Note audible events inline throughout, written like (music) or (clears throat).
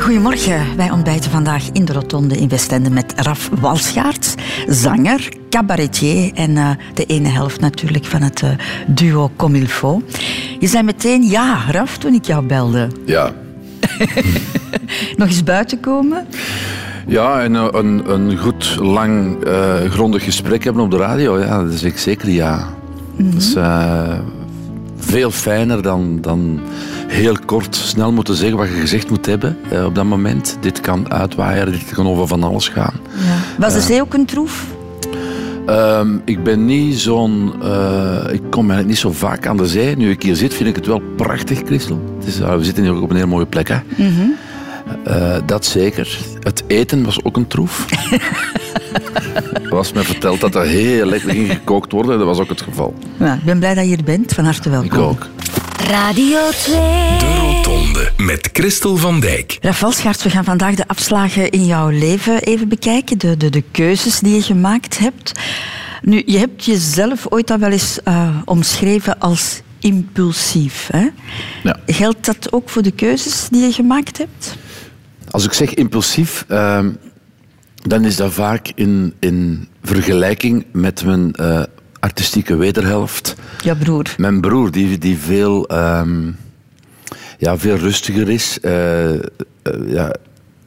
Goedemorgen, wij ontbijten vandaag in de Rotonde in Westende met Raf Walschaerts, zanger, cabaretier en eh, de ene helft natuurlijk van het eh, duo Comilfo. Je zei meteen ja, Raf, toen ik jou belde. Ja. (laughs) Nog eens buiten komen? Ja, en eh, een, een goed, lang, grondig gesprek hebben op de radio, ja, dat is ik zeker ja. Dat is veel fijner dan, dan heel kort, snel moeten zeggen wat je gezegd moet hebben eh, op dat moment. Dit kan uitwaaien, dit kan over van alles gaan. Was de zee ook een troef? Ehm, ik ben niet zo'n... eh, ik kom eigenlijk niet zo vaak aan de zee. Nu ik hier zit, vind ik het wel prachtig, Christel. Het is, we zitten hier ook op een heel mooie plek, hè. Eh, dat zeker. Het eten was ook een troef. er (laughs) was me verteld dat er heel lekker ging gekookt worden. Dat was ook het geval. Ja, ik ben blij dat je hier bent. Van harte welkom. Ik ook. Radio 2. De Rotonde met Christel van Dijk. Raf Walschaerts, we gaan vandaag de afslagen in jouw leven even bekijken. De, de, de keuzes die je gemaakt hebt. Nu, je hebt jezelf ooit al wel eens eh, omschreven als impulsief. Hè? Ja. Geldt dat ook voor de keuzes die je gemaakt hebt? Als ik zeg impulsief, ehm, dan is dat vaak in, in vergelijking met mijn eh, artistieke wederhelft. Ja, broer. Mijn broer, die, die veel, ehm, ja, veel rustiger is, eh, eh, ja,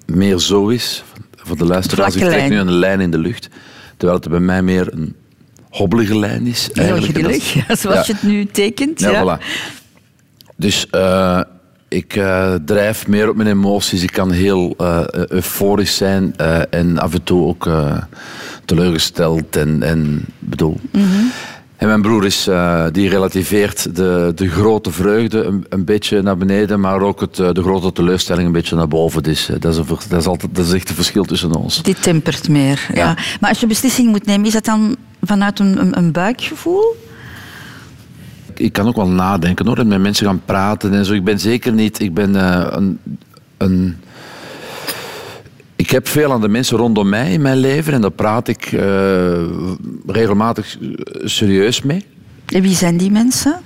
meer zo is. Voor de luisteraars, ik trek nu een lijn in de lucht. Terwijl het bij mij meer een hobbelige lijn is. Heel grillig, (laughs) zoals je het nu tekent. ja, Ja, voilà. Dus eh, ik drijf meer op mijn emoties. Ik kan heel eh, euforisch zijn en af en toe ook teleurgesteld. En, en bedoel. En mijn broer is, eh, die relativeert de, de grote vreugde een, een beetje naar beneden, maar ook het, eh, de grote teleurstelling een beetje naar boven. Dus eh, dat, is een, dat, is altijd, dat is echt een verschil tussen ons. Dit tempert meer. Ja. Ja. Maar als je beslissing moet nemen, is dat dan vanuit een, een, een buikgevoel? ik kan ook wel nadenken hoor, en met mensen gaan praten en zo. Ik ben zeker niet, ik ben een, een. Ik heb veel aan de mensen rondom mij in mijn leven en daar praat ik eh, regelmatig serieus mee. En wie zijn die mensen?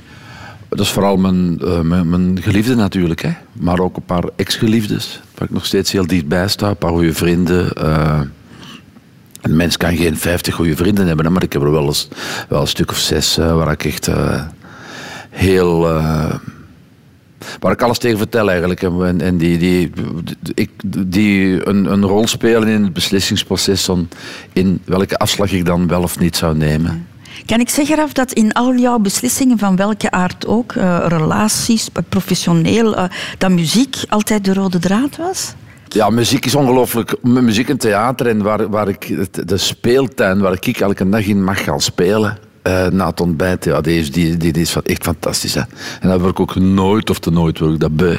Dat is vooral mijn, eh, mijn, mijn geliefde natuurlijk, hè. maar ook een paar ex-geliefdes, waar ik nog steeds heel dichtbij sta, een paar goede vrienden. eh. een mens kan geen 50 goede vrienden hebben, hè, maar ik heb er wel, eens, wel een stuk of zes eh, waar ik echt eh, heel. Waar ik alles tegen vertel eigenlijk. En, en die, die, ik, die een, een rol spelen in het beslissingsproces van in welke afslag ik dan wel of niet zou nemen. Kan ik zeggen, Raf, dat in al jouw beslissingen van welke aard ook, eh, relaties, professioneel, eh, dat muziek altijd de rode draad was? Ja, muziek is ongelooflijk. Muziek en theater en waar, waar ik, de speeltuin waar ik elke dag in mag gaan spelen. Eh, na het ontbijt, ja, die is, die, is echt fantastisch. Hè. En dat word ik ook nooit of te nooit word ik dat.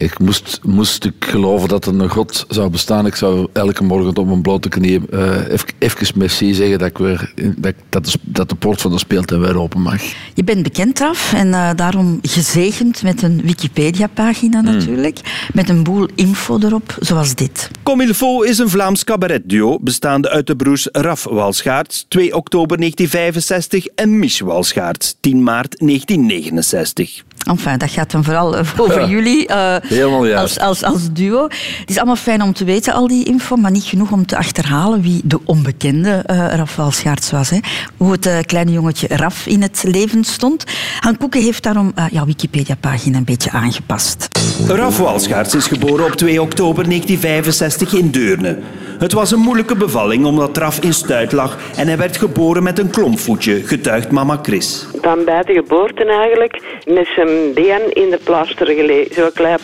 Ik moest, moest ik geloven dat er een God zou bestaan, ik zou elke morgen op mijn blote knieën eh, even, even merci zeggen dat, ik weer, dat, dat, de, dat de poort van de speeltuin weer open mag. Je bent bekend, Raf, en eh, daarom gezegend met een Wikipedia-pagina natuurlijk, met een boel info erop, zoals dit. Comme il faut is een Vlaams cabaretduo bestaande uit de broers Raf Walschaerts, 2 oktober 1965, en Mich Walschaerts, 10 maart 1969. Enfin, dat gaat dan vooral over (laughs) jullie eh, Helemaal juist. als, als, als duo. Het is allemaal fijn om te weten, al die info, maar niet genoeg om te achterhalen wie de onbekende eh Raf Walschaerts was. Hè. Hoe het eh, kleine jongetje Raf in het leven stond. Han Koeken heeft daarom jouw Wikipedia-pagina een beetje aangepast. Raf Walschaerts is geboren op 2 oktober 1965 in Deurne. Het was een moeilijke bevalling omdat Raf in stuit lag en hij werd geboren met een klompvoetje, getuigt mama Chris. Dan bij de geboorte eigenlijk met zijn been in de plaster gelegen. Zo'n klein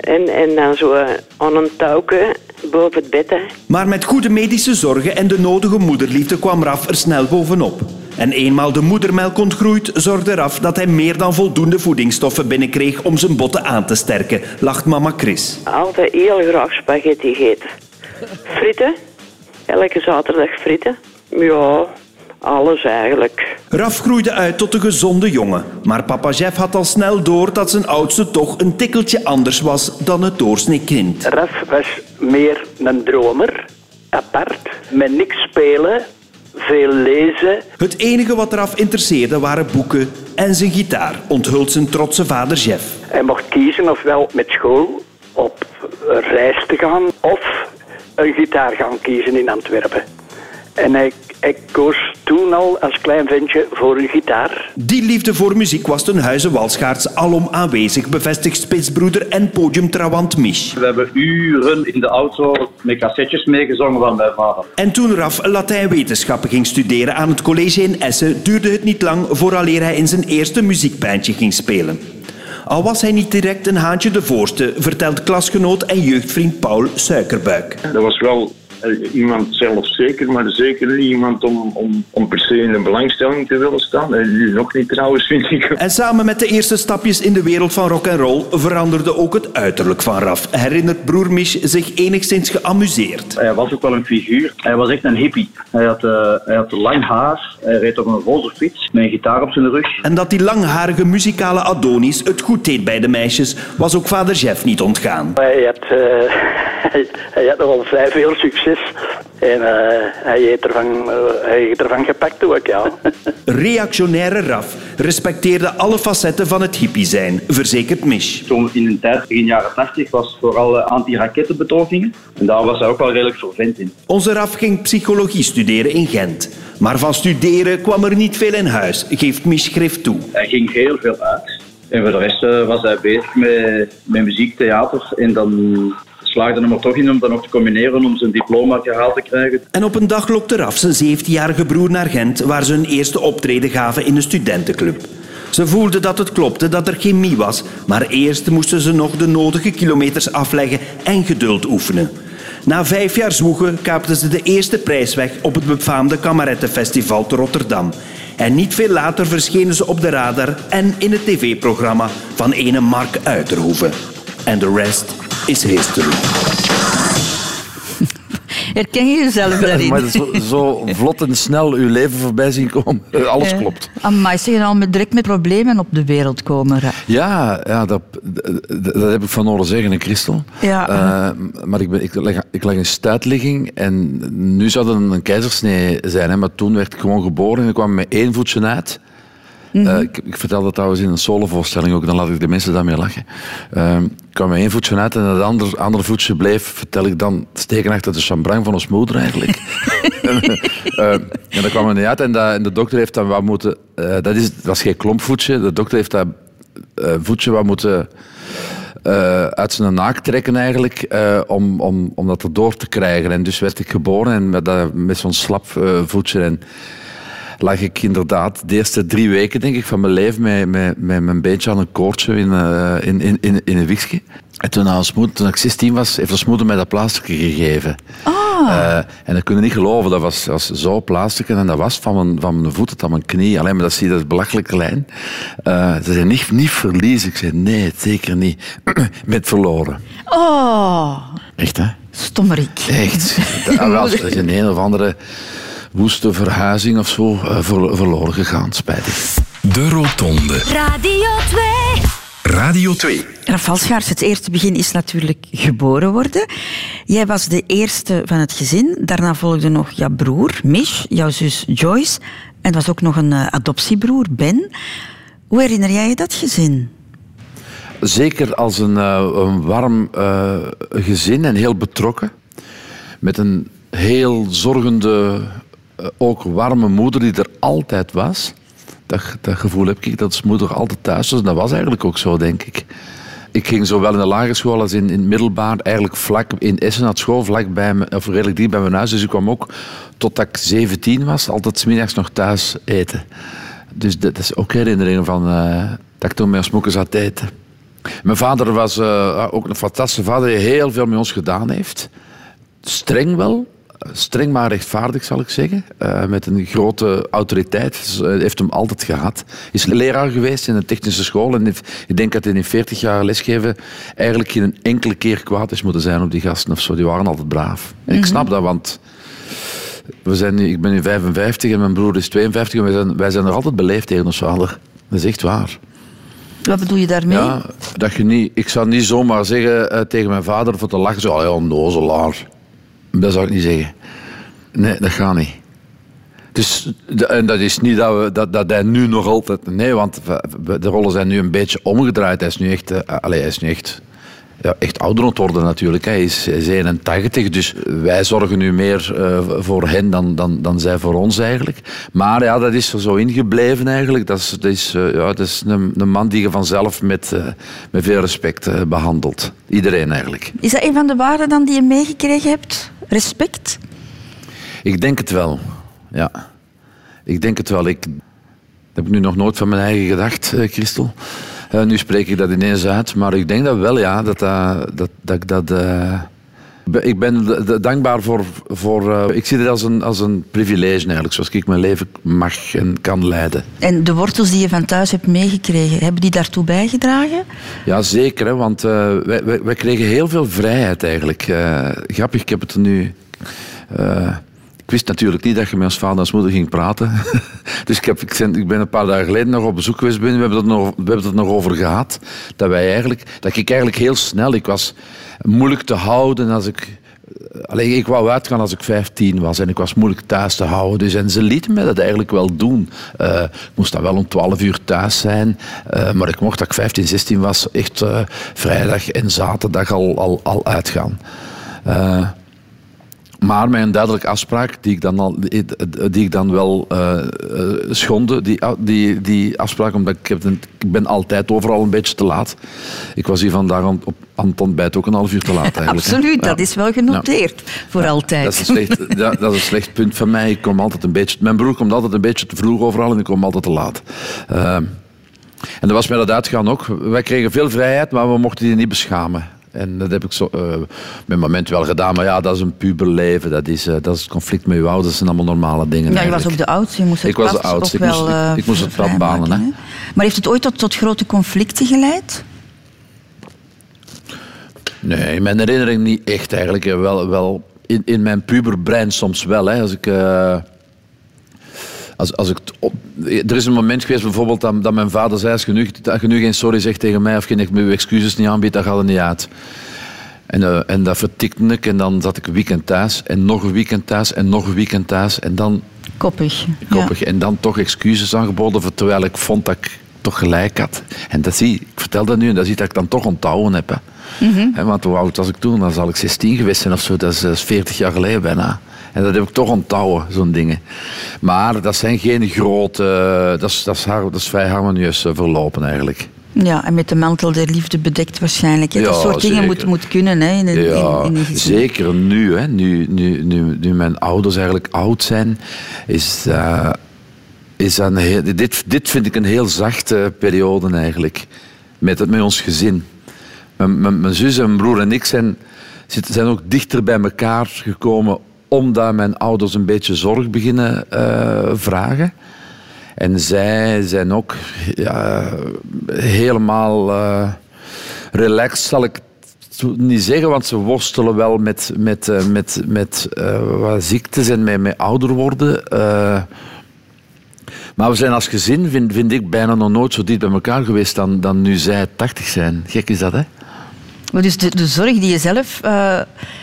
En, en dan zo eh, aan een touwke boven het bed. hè. Maar met goede medische zorgen en de nodige moederliefde kwam Raf er snel bovenop. En eenmaal de moedermelk ontgroeid, zorgde Raf dat hij meer dan voldoende voedingsstoffen binnenkreeg om zijn botten aan te sterken, lacht mama Chris. Altijd heel graag spaghetti gegeten. Frieten. Elke zaterdag frieten. Ja, alles eigenlijk. Raf groeide uit tot een gezonde jongen. Maar papa Jeff had al snel door dat zijn oudste toch een tikkeltje anders was dan het doorsnee kind. Raf was meer een dromer, apart, met niks spelen, veel lezen. Het enige wat Raf interesseerde waren boeken en zijn gitaar, onthult zijn trotse vader Jeff. Hij mocht kiezen ofwel met school op reis te gaan of een gitaar gaan kiezen in Antwerpen. En hij, hij koos toen al als klein ventje voor een gitaar. Die liefde voor muziek was ten huize Walschaarts alom aanwezig, bevestigt spitsbroeder en podiumtrawant Mich. We hebben uren in de auto met cassettes meegezongen van mijn vader. En toen Raf Latijnwetenschappen ging studeren aan het college in Essen, duurde het niet lang vooraleer hij in zijn eerste muziekbandje ging spelen. Al was hij niet direct een haantje de voorste, vertelt klasgenoot en jeugdvriend Paul Suikerbuik. Dat was wel eh, iemand zelfzeker, maar zeker niet iemand om, om, om per se in een belangstelling te willen staan. En nu nog niet trouwens, vind ik. En samen met de eerste stapjes in de wereld van rock en roll veranderde ook het uiterlijk van Raf. Herinnert broer Mich zich enigszins geamuseerd. Hij was ook wel een figuur. Hij was echt een hippie. Hij had, eh, hij had lang haar, hij reed op een roze fiets met een gitaar op zijn rug. En dat die langharige muzikale Adonis het goed deed bij de meisjes, was ook vader Jeff niet ontgaan. Hij had, eh, hij, (laughs) hij had nogal vrij veel succes. En eh, hij, heeft ervan, eh, hij heeft ervan gepakt ook, ja. (laughs) Reactionaire Raf respecteerde alle facetten van het hippie zijn, verzekert Mich. Toen in de tijd, begin jaren 80, was vooral anti-rakettenbetogingen. En daar was hij ook wel redelijk vervent in. Onze Raf ging psychologie studeren in Gent. Maar van studeren kwam er niet veel in huis, geeft Mich schrift toe. Hij ging heel veel uit. En voor de rest eh, was hij bezig met, met muziek, theater. En dan slaagde hem er toch in om dat nog te combineren om zijn diploma gehaald te krijgen. En op een dag lokte Raf zijn 17-jarige broer naar Gent, waar ze hun eerste optreden gaven in een studentenclub. Ze voelden dat het klopte, dat er chemie was, maar eerst moesten ze nog de nodige kilometers afleggen en geduld oefenen. Na vijf jaar zwoegen kaapten ze de eerste prijs weg op het befaamde Kamarettenfestival te Rotterdam. En niet veel later verschenen ze op de radar en in het tv-programma van ene Mark Uiterhoeven. En de rest is history. (laughs) Herken je jezelf (laughs) daarin? Maar zo, zo vlot en snel uw leven voorbij zien komen. (laughs) Alles Eh, klopt. Amai, zeg je al met direct met problemen op de wereld komen. Ja, ja dat, dat, dat heb ik van horen zeggen, hè, Christel. Ja. Eh, maar ik, ben, ik, leg, ik leg in stuitligging en nu zou het een, een keizersnee zijn. Hè, maar toen werd ik gewoon geboren en ik kwam met één voetje uit. Eh, ik, ik vertel dat trouwens in een solovoorstelling ook, dan laat ik de mensen daarmee lachen. Eh, ik kwam met één voetje uit en het andere, andere voetje bleef, vertel ik dan, steken achter de chambrang van ons moeder eigenlijk. (laughs) (laughs) Eh, en dat kwam er niet uit en, dat, en de dokter heeft dan wat moeten... eh, dat, is, dat was geen klompvoetje, de dokter heeft dat eh, voetje wat moeten uit zijn naak trekken eigenlijk, om, om, om dat erdoor te krijgen. En dus werd ik geboren en met, dat- met zo'n slap voetje. En lag ik inderdaad de eerste drie weken denk ik, van mijn leven met, met, met mijn beentje aan een koordje in, eh, in, in, in, in een wiegje. En toen, moeder, toen ik 16 was, heeft ons moeder mij dat plasterke gegeven. Eh, en dat kun je niet geloven, dat was, was zo plasterke en dat was van mijn, van mijn voet tot aan mijn knie. Alleen maar dat zie je, dat is belachelijk klein. Eh, ze zei, niet, niet verliezen. Ik zei, nee, zeker niet. (clears throat) Met verloren. Oh, Echt, hè? stommerik. Echt. Dat was in een of andere woeste verhuizing of zo eh, ver- verloren gegaan, spijtig. De Rotonde. Radio 2. Radio 2. Rafal Schaars, het eerste begin is natuurlijk geboren worden. Jij was de eerste van het gezin. Daarna volgde nog jouw broer, Mish, jouw zus Joyce. En er was ook nog een eh, adoptiebroer, Ben. Hoe herinner jij je dat gezin? Zeker als een, eh, een warm eh, gezin en heel betrokken. Met een heel zorgende, ook warme moeder die er altijd was. Dat, dat gevoel heb ik, dat zijn moeder altijd thuis was. Dat was eigenlijk ook zo, denk ik. Ik ging zowel in de lagere school als in, in het middelbaar, eigenlijk vlak in Essen had school, vlak bij me, of redelijk dicht bij mijn huis. Dus ik kwam ook, totdat ik 17 was, altijd 's middags nog thuis eten. Dus dat is ook herinneringen van eh, dat ik toen met ons moeken zat eten. Mijn vader was eh, ook een fantastische vader die heel veel met ons gedaan heeft. Streng wel, streng maar rechtvaardig zal ik zeggen. Eh, met een grote autoriteit. Dus, eh, heeft hem altijd gehad. Is leraar geweest in een technische school. En heeft, ik denk dat hij in 40 jaar lesgeven eigenlijk geen enkele keer kwaad is moeten zijn op die gasten of zo. Die waren altijd braaf. En ik snap dat, want We zijn nu, ik ben nu 55 en mijn broer is 52 en wij zijn, wij zijn er altijd beleefd tegen ons vader. Dat is echt waar. Wat bedoel je daarmee? Ja, dat je niet, ik zou niet zomaar zeggen eh, tegen mijn vader voor te lachen, zo, oh ja, nozelaar. Dat zou ik niet zeggen. Nee, dat gaat niet. Dus, en dat is niet dat, we, dat, dat hij nu nog altijd... Nee, want de rollen zijn nu een beetje omgedraaid. Hij is nu echt... eh, allee, hij is nu echt... Ja, echt ouder aan het worden natuurlijk. Hij is, hij is 81, dus wij zorgen nu meer eh, voor hen dan, dan, dan zij voor ons eigenlijk. Maar ja, dat is zo ingebleven eigenlijk. Dat is, dat is, eh, ja, dat is een, een man die je vanzelf met, met veel respect eh, behandelt. Iedereen eigenlijk. Is dat een van de waarden dan die je meegekregen hebt? Respect? Ik denk het wel, ja. Ik denk het wel. Ik dat heb ik nu nog nooit van mijn eigen gedacht, eh, Christel. Eh, nu spreek ik dat ineens uit, maar ik denk dat wel, ja, dat, dat, dat, ik dat... eh, ik ben dankbaar voor... voor eh, ik zie het als een, als een privilege eigenlijk, zoals ik mijn leven mag en kan leiden. En de wortels die je van thuis hebt meegekregen, hebben die daartoe bijgedragen? Ja, zeker, hè, want eh, wij, wij, wij kregen heel veel vrijheid eigenlijk. Eh, grappig, ik heb het nu... ik wist natuurlijk niet dat je met ons vader en ons moeder ging praten. (laughs) dus ik, heb, ik, ben, ben een paar dagen geleden nog op bezoek geweest bij hen. We hebben er nog, we hebben het nog over gehad. Dat, wij eigenlijk, dat ik eigenlijk heel snel... Ik was moeilijk te houden als ik... Alleen ik wou uitgaan als ik 15 was en ik was moeilijk thuis te houden. Dus, en ze lieten mij dat eigenlijk wel doen. Eh, ik moest dan wel om 12 uur thuis zijn. eh, maar ik mocht dat ik 15, 16 was echt eh, vrijdag en zaterdag al, al, al uitgaan. Maar een duidelijke afspraak, die ik dan, al, die, die ik dan wel eh, schonde, die, die, die afspraak, omdat ik, heb ik ben altijd overal een beetje te laat. Ik was hier vandaag aan, op, aan het ontbijt ook een half uur te laat eigenlijk. Absoluut, Ja. dat is wel genoteerd. Voor altijd. Dat is, een slecht, (laughs) dat, dat is een slecht punt van mij. Ik kom altijd een beetje, mijn broer komt altijd een beetje te vroeg overal en ik kom altijd te laat. Eh, en dat was met dat uitgaan ook. Wij kregen veel vrijheid, maar we mochten die niet beschamen. En dat heb ik zo, eh, met een moment wel gedaan. Maar ja, dat is een puberleven. Dat is, eh, dat is het conflict met je ouders. Dat zijn allemaal normale dingen. Ja, je was ook de oudste. Je moest het Ik was de oudste. ook Ik moest- wel, ik- eh, ik moest het pad banen, hè. Maar heeft het ooit tot, tot grote conflicten geleid? Nee, in mijn herinnering niet echt eigenlijk. Wel, wel in, in mijn puberbrein soms wel. Hè. Als ik, als, als ik op, er is een moment geweest bijvoorbeeld dat, dat mijn vader zei... Als je, nu, als je nu geen sorry zegt tegen mij of je me excuses niet aanbiedt, dan gaat het niet uit. En, eh, en dat vertikte ik en dan zat ik een weekend thuis en nog een weekend thuis en nog een weekend thuis. En dan Koppig. koppig. En dan toch excuses aangeboden, voor- terwijl ik vond dat ik toch gelijk had. En dat zie, ik vertel dat nu en dat zie dat ik dan toch onthouden heb. Hè. Hè, want hoe oud was ik toen? Dan zal ik 16 geweest zijn of zo. Dat is, dat is 40 jaar geleden bijna. En dat heb ik toch onthouden, zo'n dingen. Maar dat zijn geen grote... dat, is, dat, is, dat is vrij harmonieus eh, verlopen eigenlijk. Ja, en met de mantel der liefde bedekt waarschijnlijk. hè. Dat Ja, soort dingen moet, moet kunnen hè, in, Ja, in, gezin. zeker nu, hè. Nu, nu, nu, nu mijn ouders eigenlijk oud zijn, is, eh, is een heel, dit, dit vind ik een heel zachte periode eigenlijk. Met, het- met ons gezin. Mijn, mijn, mijn zus en mijn broer en ik zijn, zijn ook dichter bij elkaar gekomen omdat mijn ouders een beetje zorg beginnen eh, vragen. En zij zijn ook ja, helemaal eh, relaxed, zal ik niet zeggen, want ze worstelen wel met, met, eh, met, met wat ziektes en met, met ouder worden. maar we zijn als gezin, vind, vind ik, bijna nog nooit zo dicht bij elkaar geweest dan, dan nu zij 80 zijn. Gek is dat, hè? Maar dus de, de zorg die je zelf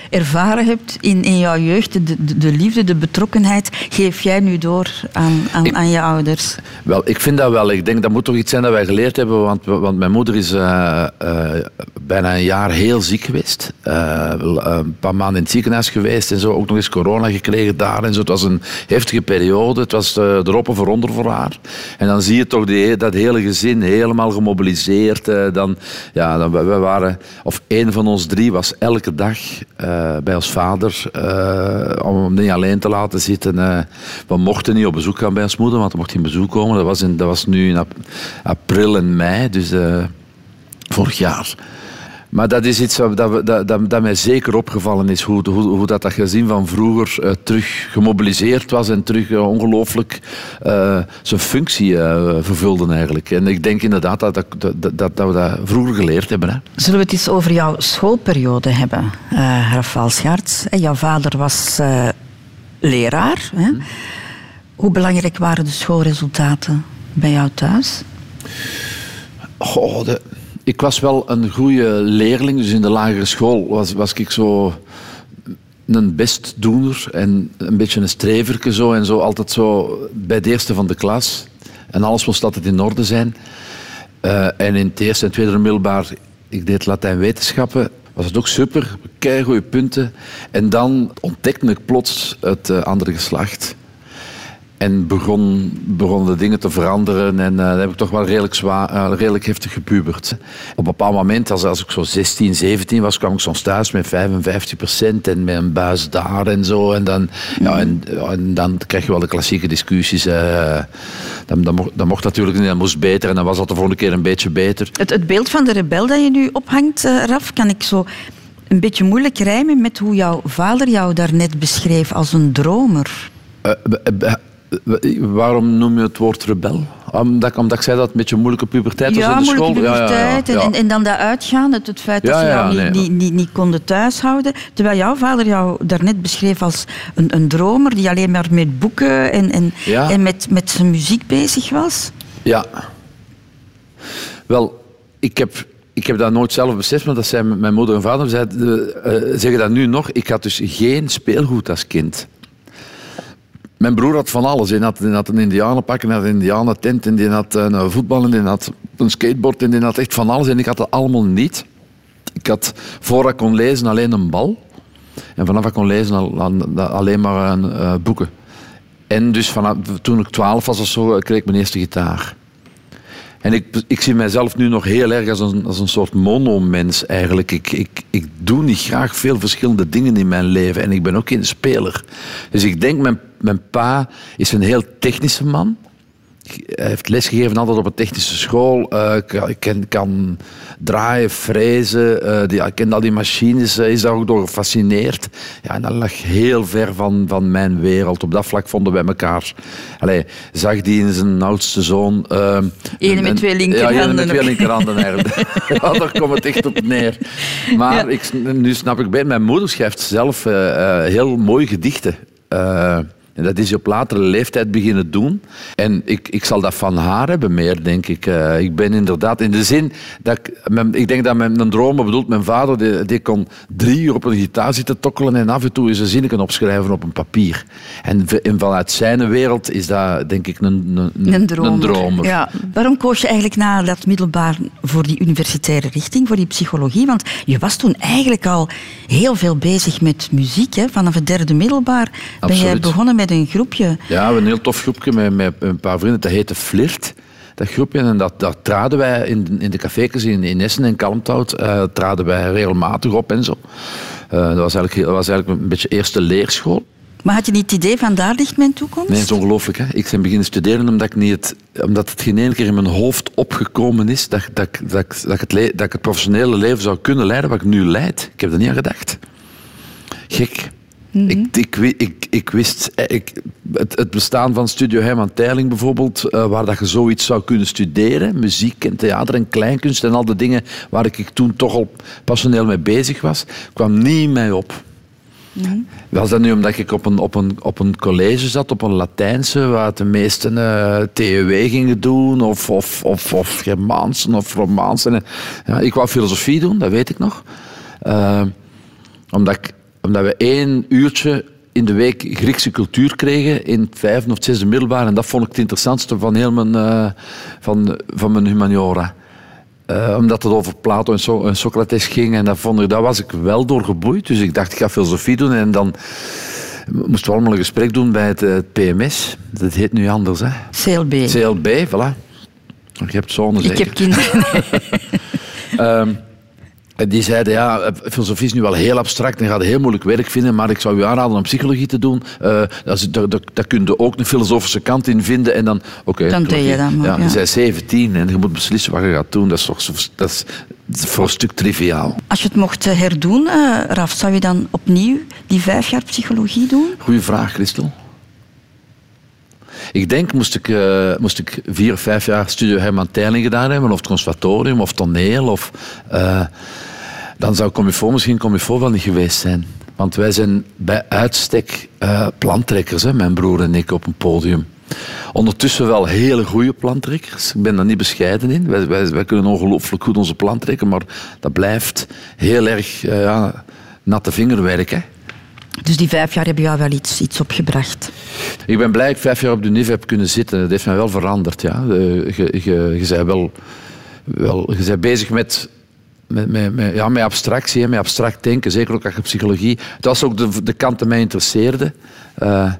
ervaren hebt in, in jouw jeugd, de, de, de liefde, de betrokkenheid, geef jij nu door aan, aan, aan je ouders. Wel, ik vind dat wel. Ik denk dat moet toch iets zijn dat wij geleerd hebben. Want, want mijn moeder is eh, eh, bijna een jaar heel ziek geweest. Eh, een paar maanden in het ziekenhuis geweest en zo. Ook nog eens corona gekregen daar en zo. Het was een heftige periode. Het was erop of eronder voor haar. En dan zie je toch die, dat hele gezin helemaal gemobiliseerd. Dan, ja, dan, we waren, of één van ons drie was elke dag uh, bij ons vader. Uh, om hem niet alleen te laten zitten. Uh, we mochten niet op bezoek gaan bij ons moeder, want er mocht geen bezoek komen. Dat was, in, dat was nu in ap april en mei, dus vorig jaar. Maar dat is iets dat, dat, dat, dat mij zeker opgevallen is, hoe, hoe, hoe dat, dat gezin van vroeger uh, terug gemobiliseerd was en terug uh, ongelooflijk uh, zijn functie vervulde eigenlijk. En ik denk inderdaad dat, dat, dat, dat, we dat vroeger geleerd hebben. Hè. Zullen we het eens over jouw schoolperiode hebben, uh, Rafael? Jouw vader was leraar. Hè? Hoe belangrijk waren de schoolresultaten bij jou thuis? Goh, de- ik was wel een goede leerling. Dus in de lagere school was, was ik zo een bestdoener en een beetje een streverke zo. En zo altijd zo bij de eerste van de klas. En alles moest altijd in orde zijn. Eh, en in het eerste en tweede middelbaar, ik deed Latijn-wetenschappen, was het ook super. goede punten. En dan ontdekte ik plots het eh, andere geslacht. En begon, begonnen de dingen te veranderen. En eh dan heb ik toch wel redelijk, zwaar, eh, redelijk heftig gepubert. Op een bepaald moment, als, als ik zo 16, 17 was, kwam ik soms thuis met 55% en met een buis daar en zo. En dan, ja, en, dan krijg je wel de klassieke discussies. eh dan, dan, mocht, dan mocht natuurlijk niet, dat moest beter. En dan was dat de volgende keer een beetje beter. Het, het beeld van de rebel dat je nu ophangt, Raf, kan ik zo een beetje moeilijk rijmen met hoe jouw vader jou daarnet beschreef als een dromer. Waarom noem je het woord rebel? Omdat, ik- omdat ik zei dat het een beetje een moeilijke puberteit was ja, in de school. puberteit. ja, ja. En, en, en dan dat uitgaan, het, het feit dat Ja, ze jou ja, niet, nee, niet, niet, niet konden thuishouden. Terwijl jouw vader jou daarnet beschreef als een, een dromer die alleen maar met boeken en, en, Ja. en met, met zijn muziek bezig was. Ja. Wel, ik heb, ik heb dat nooit zelf beseft, maar dat zei mijn moeder en vader. Zeiden, eh, zeggen dat nu nog. Ik had dus geen speelgoed als kind. Mijn broer had van alles. Hij had, hij had een indianenpak, had een indianentent, en had een voetbal, en had een skateboard, en die had echt van alles. En ik had dat allemaal niet. Ik had, voordat ik kon lezen, alleen een bal. En vanaf ik kon lezen, al- al- alleen maar een, eh, boeken. En dus vanaf, toen ik twaalf was of zo, kreeg ik mijn eerste gitaar. En ik, ik zie mijzelf nu nog heel erg als een, als een soort monomens eigenlijk. Ik, ik, ik doe niet graag veel verschillende dingen in mijn leven. En ik ben ook geen speler. Dus ik denk, mijn, mijn pa is een heel technische man. Hij heeft lesgegeven altijd op een technische school. Eh, ik ken, kan draaien, frezen. eh die, ik ken al die machines. Hij is daar ook door gefascineerd. Ja, en dat lag heel ver van, van mijn wereld. Op dat vlak vonden wij elkaar. Allee, zag die in zijn oudste zoon. eh, Ene met twee Ja, linkerhanden met twee linkerhanden (laughs) ja, daar komt het echt op neer. Maar Ja. ik, nu snap ik bij. Mijn moeder schrijft zelf eh, eh, heel mooie gedichten. En dat is op latere leeftijd beginnen doen. En ik, ik zal dat van haar hebben meer, denk ik. Eh, ik ben inderdaad in de zin dat ik... Mijn, ik denk dat mijn een droom bedoelt, mijn vader die, die kon drie uur op een gitaar zitten tokkelen en af en toe eens een zinnetje opschrijven op een papier. En, en vanuit zijn wereld is dat, denk ik, een, een, Een dromer. Een dromer. Ja. Waarom koos je eigenlijk na dat middelbaar voor die universitaire richting, voor die psychologie? Want je was toen eigenlijk al heel veel bezig met muziek. Hè? Vanaf het derde middelbaar ben jij begonnen met een groepje. Ja, een heel tof groepje met, met een paar vrienden. Dat heette Flirt. Dat groepje. En dat, dat traden wij in, in de cafés in, in Essen en Kalmthout. eh, traden wij regelmatig op en zo. Eh, dat, was eigenlijk, dat was eigenlijk een beetje eerste leerschool. Maar had je niet het idee van daar ligt mijn toekomst? Nee, het is ongelooflijk. Hè? Ik ben beginnen studeren omdat, ik niet het, omdat het geen ene keer in mijn hoofd opgekomen is dat, dat, ik- dat, ik- dat, ik het le- dat ik het professionele leven zou kunnen leiden wat ik nu leid. Ik heb er niet aan gedacht. Gek. Ik, ik, wi- ik, ik wist eh, ik, het, het bestaan van Studio Herman Teiling bijvoorbeeld, eh, waar dat je zoiets zou kunnen studeren, muziek en theater en kleinkunst en al de dingen waar ik toen toch al passioneel mee bezig was, kwam niet in mij op. Was dat nu omdat ik op een, op, een, op een college zat, op een Latijnse, waar de meesten eh TEW gingen doen, of, of, of, of Germaansen of Romaansen. Ja, ik wou filosofie doen, dat weet ik nog. Omdat, ik, omdat we één uurtje in de week Griekse cultuur kregen in het vijfde of zesde middelbaar. En dat vond ik het interessantste van heel mijn, eh, van, van mijn humaniora. Eh, omdat het over Plato en, so en Socrates ging. En dat vond ik, daar was ik wel door geboeid. Dus ik dacht, ik ga filosofie doen. En dan moesten we allemaal een gesprek doen bij het, eh, het PMS. Dat heet nu anders, hè? CLB. CLB, voilà. Je hebt Ik zeker. heb kinderen. (laughs) En die zeiden, ja, eh, filosofie is nu wel heel abstract en gaat heel moeilijk werk vinden, maar ik zou u aanraden om psychologie te doen. Eh, dat daar, daar, daar kun je ook een filosofische kant in vinden. En dan, oké. Dan deed je dat maar, Ja, ja. je bent 17 en je moet beslissen wat je gaat doen. Dat is toch dat is voor een stuk triviaal. Als je het mocht eh, herdoen, eh, Raf, zou je dan opnieuw die vijf jaar psychologie doen? Goeie vraag, Christel. Ik denk, moest ik, eh, moest ik vier of vijf jaar Studio Herman Teiling gedaan hebben, of het conservatorium, of toneel, of, eh, dan zou Comifo misschien Comifo wel niet geweest zijn. Want wij zijn bij uitstek eh, plantrekkers, hè, mijn broer en ik, op een podium. Ondertussen wel hele goede plantrekkers. Ik ben daar niet bescheiden in. Wij, wij, kunnen ongelooflijk goed onze plant trekken, maar dat blijft heel erg ja, natte vingerwerk. Hè. Dus die vijf jaar hebben jou wel iets, iets opgebracht. Ik ben blij dat ik vijf jaar op de NIF heb kunnen zitten. Dat heeft mij wel veranderd. Ja. Eh, Je, je, je bent wel, wel je bent bezig met, met, met, ja, met abstractie, met abstract denken. Zeker ook als je psychologie. Dat was ook de, de kant die mij interesseerde. Eh,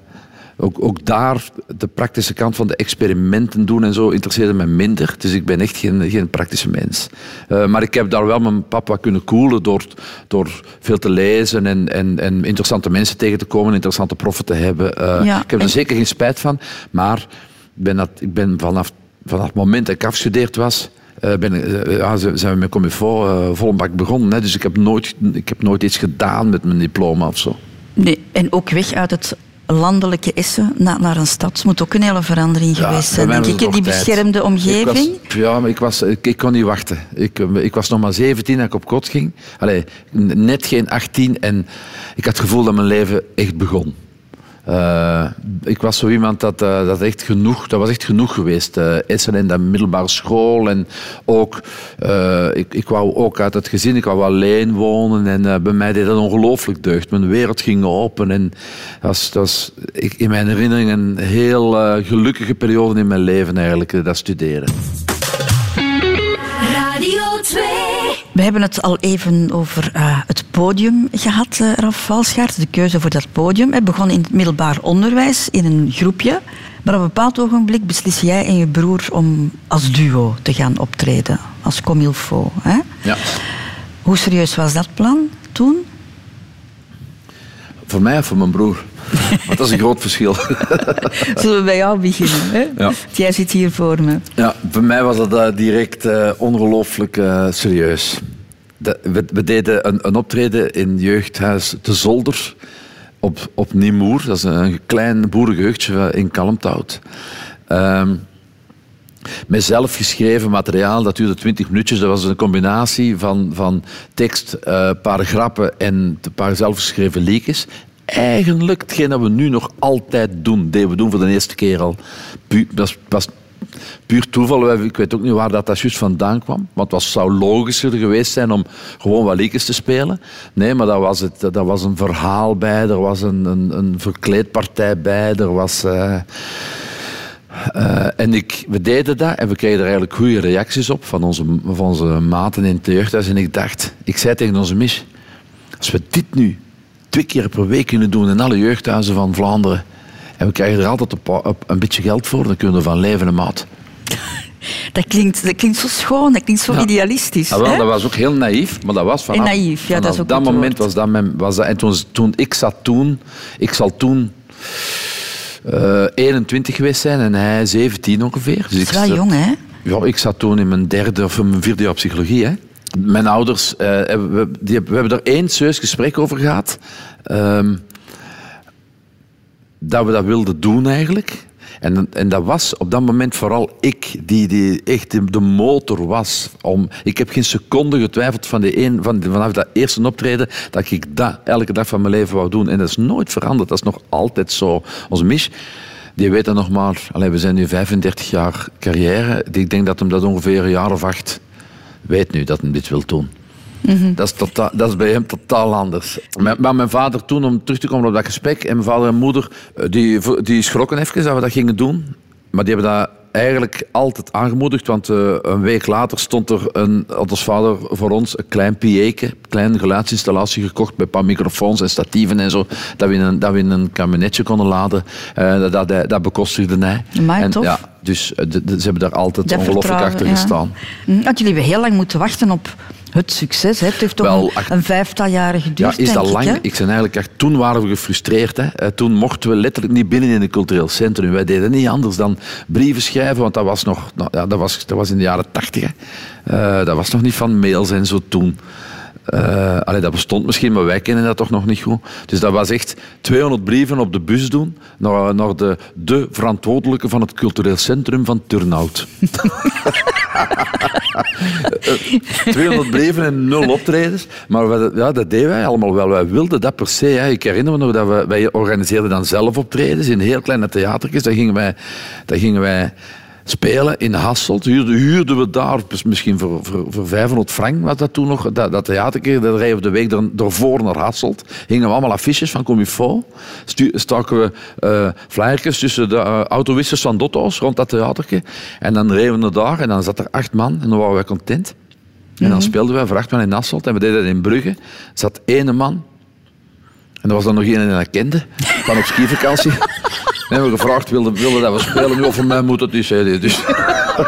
ook, ook daar, de praktische kant van de experimenten doen en zo, interesseerde me minder. Dus ik ben echt geen, geen praktische mens. Eh, maar ik heb daar wel mijn papa kunnen koelen door, door veel te lezen en, en, en interessante mensen tegen te komen, interessante proffen te hebben. Eh, Ja, ik heb er zeker geen spijt van. Maar ik ben, dat, ik ben vanaf, vanaf het moment dat ik afgestudeerd was, eh, ben, ja, zijn we met Comifo uh, vol een bak begonnen. Hè. Dus ik heb, nooit, ik heb nooit iets gedaan met mijn diploma of zo. Nee, en ook weg uit het landelijke Essen naar, naar een stad moet ook een hele verandering geweest zijn. Denk het die tijd. beschermde omgeving? Ik was, ja, maar ik, was, ik, ik kon niet wachten. Ik, eh, ik was nog maar 17 dat ik op kot ging. Allee, net geen 18 en ik had het gevoel dat mijn leven echt begon. Eh, ik was zo iemand dat, eh, dat echt genoeg, dat was echt genoeg geweest. eh Essen en de middelbare school en ook, ik, ik wou ook uit het gezin, ik wou alleen wonen en bij mij deed dat ongelooflijk deugd. Mijn wereld ging open en dat was, dat was in mijn herinnering een heel gelukkige periode in mijn leven eigenlijk, dat studeren. Radio 2. We hebben het al even over eh, het podium gehad, eh Ralf Valschaert. De keuze voor dat podium. Het begon in het middelbaar onderwijs, in een groepje. Maar op een bepaald ogenblik beslis jij en je broer om als duo te gaan optreden. Als comme il faut. Hè? Ja. Hoe serieus was dat plan toen? Voor mij of voor mijn broer? Want dat is een groot verschil. (laughs) Zullen we bij jou beginnen? Hè? Ja. Jij zit hier voor me. Ja, voor mij was dat eh, direct eh, ongelooflijk eh, serieus. De- we, we deden een, een optreden in jeugdhuis De Zolder op, op Niemoer. Dat is een klein boerengeheugdje in Kalmthout. Ehm, met zelf geschreven materiaal, dat duurde 20 minuutjes. Dat was een combinatie van, van tekst, een paar grappen en een paar zelfgeschreven liedjes. Eigenlijk hetgeen dat we nu nog altijd doen, deden we doen voor de eerste keer al. Pu- dat was, puur toeval. Ik weet ook niet waar dat, dat juist vandaan kwam. Want het zou logischer geweest zijn om gewoon wat liedjes te spelen. Nee, maar daar was, het, daar was een verhaal bij, er was een, een, een verkleedpartij bij, er was... eh, eh, en ik, we deden dat en we kregen er eigenlijk goede reacties op van onze, van onze maten in het jeugdhuis. En ik dacht, ik zei tegen onze mis, als we dit nu twee keer per week kunnen doen in alle jeugdhuizen van Vlaanderen en we krijgen er altijd een, beetje geld voor, dan kunnen we ervan leven, een maat. (laughs) Dat klinkt, dat klinkt zo schoon, dat klinkt zo Ja. idealistisch. Ah, wel, hè? dat was ook heel naïef, maar dat was vanaf, En naïef, ja, dat is ook dat moment was dat, mijn, was dat. En toen, toen ik zat toen, ik zal toen eh 21 geweest zijn en hij 17 ongeveer. Dus Dat is ik wel zat- jong, hè? Ja, ik zat toen in mijn derde of mijn vierde jaar psychologie. Hè. Mijn ouders, eh, we, die, we hebben er één serieus gesprek over gehad. ehm, dat we dat wilden doen eigenlijk. En, en dat was op dat moment vooral ik die, die echt de, de motor was. Om, ik heb geen seconde getwijfeld van die een, van, vanaf dat eerste optreden dat ik dat elke dag van mijn leven wou doen. En dat is nooit veranderd. Dat is nog altijd zo. Onze Mich, die weet dat nog maar... Allee, we zijn nu 35 jaar carrière. Ik denk dat hem dat ongeveer een jaar of acht weet nu dat hij dit wil doen. Dat, is totaal, dat is bij hem totaal anders. Maar, maar mijn vader toen, om terug te komen op dat gesprek, en mijn vader en moeder, eh, die, die schrokken even dat we dat gingen doen. Maar die hebben dat eigenlijk altijd aangemoedigd, want eh, een week later stond er een, had ons vader voor ons een klein pieke, een kleine geluidsinstallatie gekocht met een paar microfoons en statieven en zo, dat we in een, dat we in een kabinetje konden laden. Eh, dat, dat, dat bekostigde hij. Amai, en, tof. Ja, dus eh, de- de- ze hebben daar altijd Dat ongelooflijk achter ja. gestaan. Hm, Want jullie hebben heel lang moeten wachten op het succes. Hè? Het heeft toch Wel, een, een vijftal jaren geduurd, Ja, is dat lang? ik. ben eigenlijk echt, toen waren we gefrustreerd. Hè. Eh, Toen mochten we letterlijk niet binnen in het cultureel centrum. Wij deden niet anders dan brieven schrijven, want dat was nog, nou, ja, dat was, dat was in de jaren tachtig. Eh, dat was nog niet van mails en zo toen. Eh, allee, dat bestond misschien, maar wij kennen dat toch nog niet goed. Dus dat was echt 200 brieven op de bus doen naar, naar de, de verantwoordelijke van het cultureel centrum van Turnhout. 200 brieven en nul optredens. Maar ja, dat deden wij allemaal wel. Wij wilden dat per se. Ik herinner me nog dat we, wij organiseerden dan zelf optredens in heel kleine theatertjes. Daar gingen wij, daar gingen wij spelen in Hasselt. Huurden, huurden we daar, misschien voor, voor, voor 500 frank was dat toen nog. Dat, dat theatertje, dat reden we de week er- ervoor naar Hasselt. Hingen we allemaal affiches van Comifo. Staken we flyertjes tussen de eh, autowissers van Dotto's rond dat theatertje. En dan reden we daar en dan zat er acht man en dan waren wij content. En dan speelden wij voor acht man in Hasselt en we deden dat in Brugge. Er zat ene man en er was dan nog één die dat kende, van op skivakantie. En hebben we gevraagd, wilde, wilde dat we spelen? Nu, voor mij moet het hij. Dus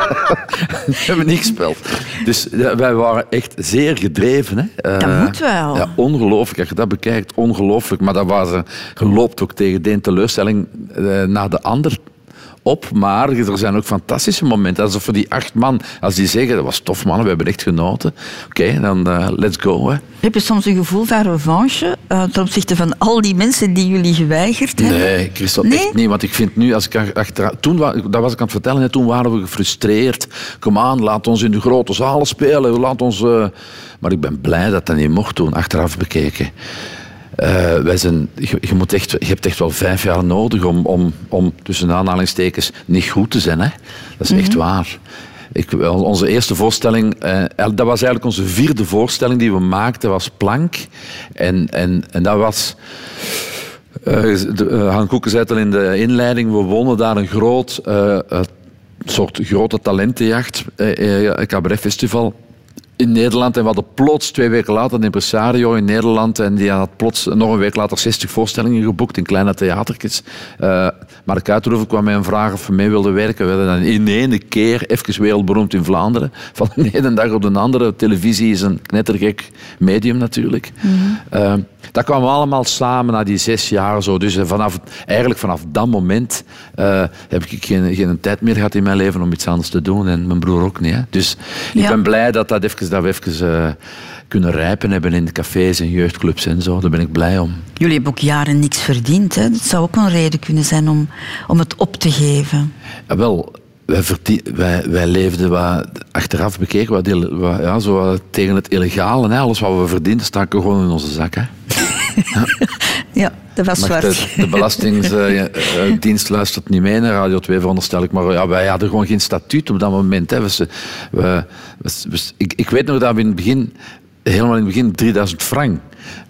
(laughs) we hebben niet gespeeld. Dus ja, wij waren echt zeer gedreven. Hè. Dat Eh, moet wel. Ja, ongelooflijk. Als je dat bekijkt, ongelooflijk. Maar dat was een geloopt ook tegen de ene teleurstelling eh, naar de ander op. Maar er zijn ook fantastische momenten. Alsof voor die acht man, als die zeggen, dat was tof man, we hebben echt genoten. Oké, dan eh, let's go. Hè. Heb je soms een gevoel van revanche eh, ten opzichte van al die mensen die jullie geweigerd hebben? Nee, Christel, Nee? echt niet. Want ik vind nu, als ik achter, toen, dat was ik aan het vertellen, hè, toen waren we gefrustreerd. Kom aan, laat ons in de grote zalen spelen. Laat ons, eh, Maar ik ben blij dat dat niet mocht toen, achteraf bekeken. Eh, wij zijn, je, je moet echt, je hebt echt wel vijf jaar nodig om, om, om tussen aanhalingstekens niet goed te zijn. Hè? Dat is echt waar. Ik, onze eerste voorstelling, eh, dat was eigenlijk onze vierde voorstelling die we maakten, was Plank. En, en, en dat was... Eh, Han Koeken zei het al in de inleiding, we wonnen daar een groot, soort grote talentenjacht, eh, eh, cabaretfestival in Nederland. En we hadden plots twee weken later een impresario in Nederland en die had plots nog een week later 60 voorstellingen geboekt in kleine theatertjes. Eh Mark Uiterhoeven kwam mij een vraag of we mee wilden werken. We werden dan in één keer even wereldberoemd in Vlaanderen. (laughs) Van de ene dag op de andere. Televisie is een knettergek medium natuurlijk. Eh, dat kwam allemaal samen na die zes jaar. Zo. Dus eh, vanaf, eigenlijk vanaf dat moment eh, heb ik geen, geen tijd meer gehad in mijn leven om iets anders te doen. En mijn broer ook niet. Hè. Dus ik ben blij dat, dat, even, dat we even kunnen rijpen hebben in de cafés en jeugdclubs en zo. Daar ben ik blij om. Jullie hebben ook jaren niks verdiend. Hè? Dat zou ook een reden kunnen zijn om, om het op te geven. Ja, wel, wij, verdien- wij, wij leefden wat, achteraf bekeken wat, wat, ja, zo wat tegen het illegale. Hè. Alles wat we verdienden staken gewoon in onze zak. Hè. (laughs) Ja, dat was Maar zwart. de, de Belastingdienst luistert niet mee naar Radio 2, veronderstel ik. Maar ja, wij hadden gewoon geen statuut op dat moment. Hè. We- we- ik, ik weet nog dat we in het begin, helemaal in het begin, 3000 frank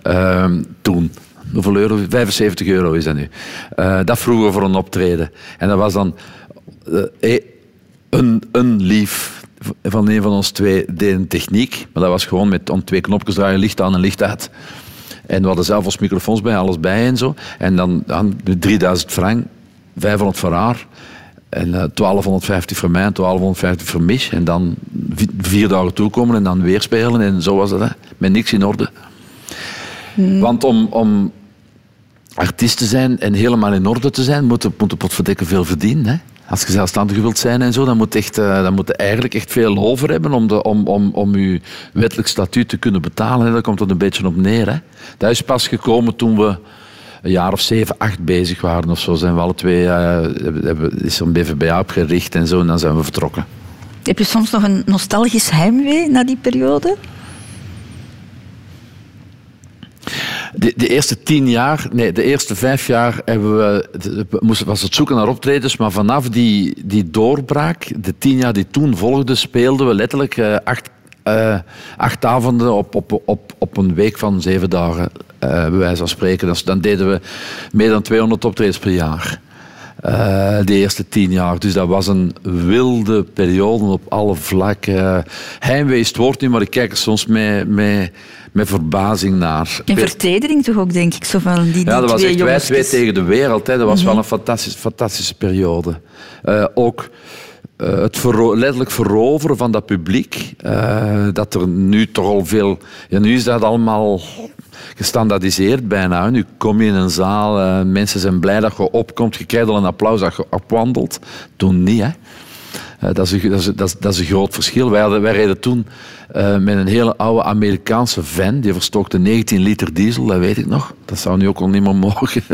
ehm, toen. Hoeveel euro? 75 euro is dat nu. Eh, dat vroegen we voor een optreden. En dat was dan eh, eh, een, een lief van een van ons twee deed een techniek. Maar dat was gewoon met om twee knopjes draaien, licht aan en licht uit. En we hadden zelf ons microfoons bij, alles bij en zo. En dan, dan 3000 frank, 500 voor haar. En eh, 1250 voor mij en 1250 voor Mich. En dan vi- vier dagen toekomen en dan weer spelen. En zo was dat, hè. met niks in orde. Want om, om artiest te zijn en helemaal in orde te zijn, moet je, moet potverdikke veel verdienen. Hè? Als je zelfstandig wilt zijn en zo, dan moet, je echt, eh, dan moet je eigenlijk echt veel over hebben om, de, om, om, om je wettelijk statuut te kunnen betalen. Hè? Daar komt het een beetje op neer. Hè? Dat is pas gekomen toen we een jaar of zeven, acht bezig waren of zo. Zijn we alle twee, eh, hebben, is een BVBA opgericht en zo, en dan zijn we vertrokken. Heb je soms nog een nostalgisch heimwee na die periode? De, de eerste tien jaar, nee, de eerste vijf jaar hebben we, moesten, was het zoeken naar optredens, maar vanaf die, die doorbraak, de tien jaar die toen volgden, speelden we letterlijk eh, acht, eh, acht avonden op, op, op, op een week van zeven dagen, eh bij wijze van spreken. Dus dan deden we meer dan 200 optredens per jaar. Eh, de eerste tien jaar. Dus dat was een wilde periode op alle vlakken. Heimwee is het woord niet, maar ik kijk er soms met, met, met verbazing naar. En vertedering toch ook, denk ik, zo van die, die Ja, dat was twee echt wij twee tegen de wereld. Hè. Dat was wel een fantastisch, fantastische periode. Eh, ook eh, het letterlijk veroveren van dat publiek. eh, dat er nu toch al veel... Ja, nu is dat allemaal gestandaardiseerd bijna. Nu kom je in een zaal, eh, mensen zijn blij dat je opkomt. Je krijgt al een applaus dat je opwandelt. Toen niet, hè. Eh, dat, is een, dat, is, dat, dat is een groot verschil. Wij, hadden, wij reden toen eh, met een hele oude Amerikaanse van. Die verstokte 19 liter diesel, dat weet ik nog. Dat zou nu ook al niet meer mogen. (laughs)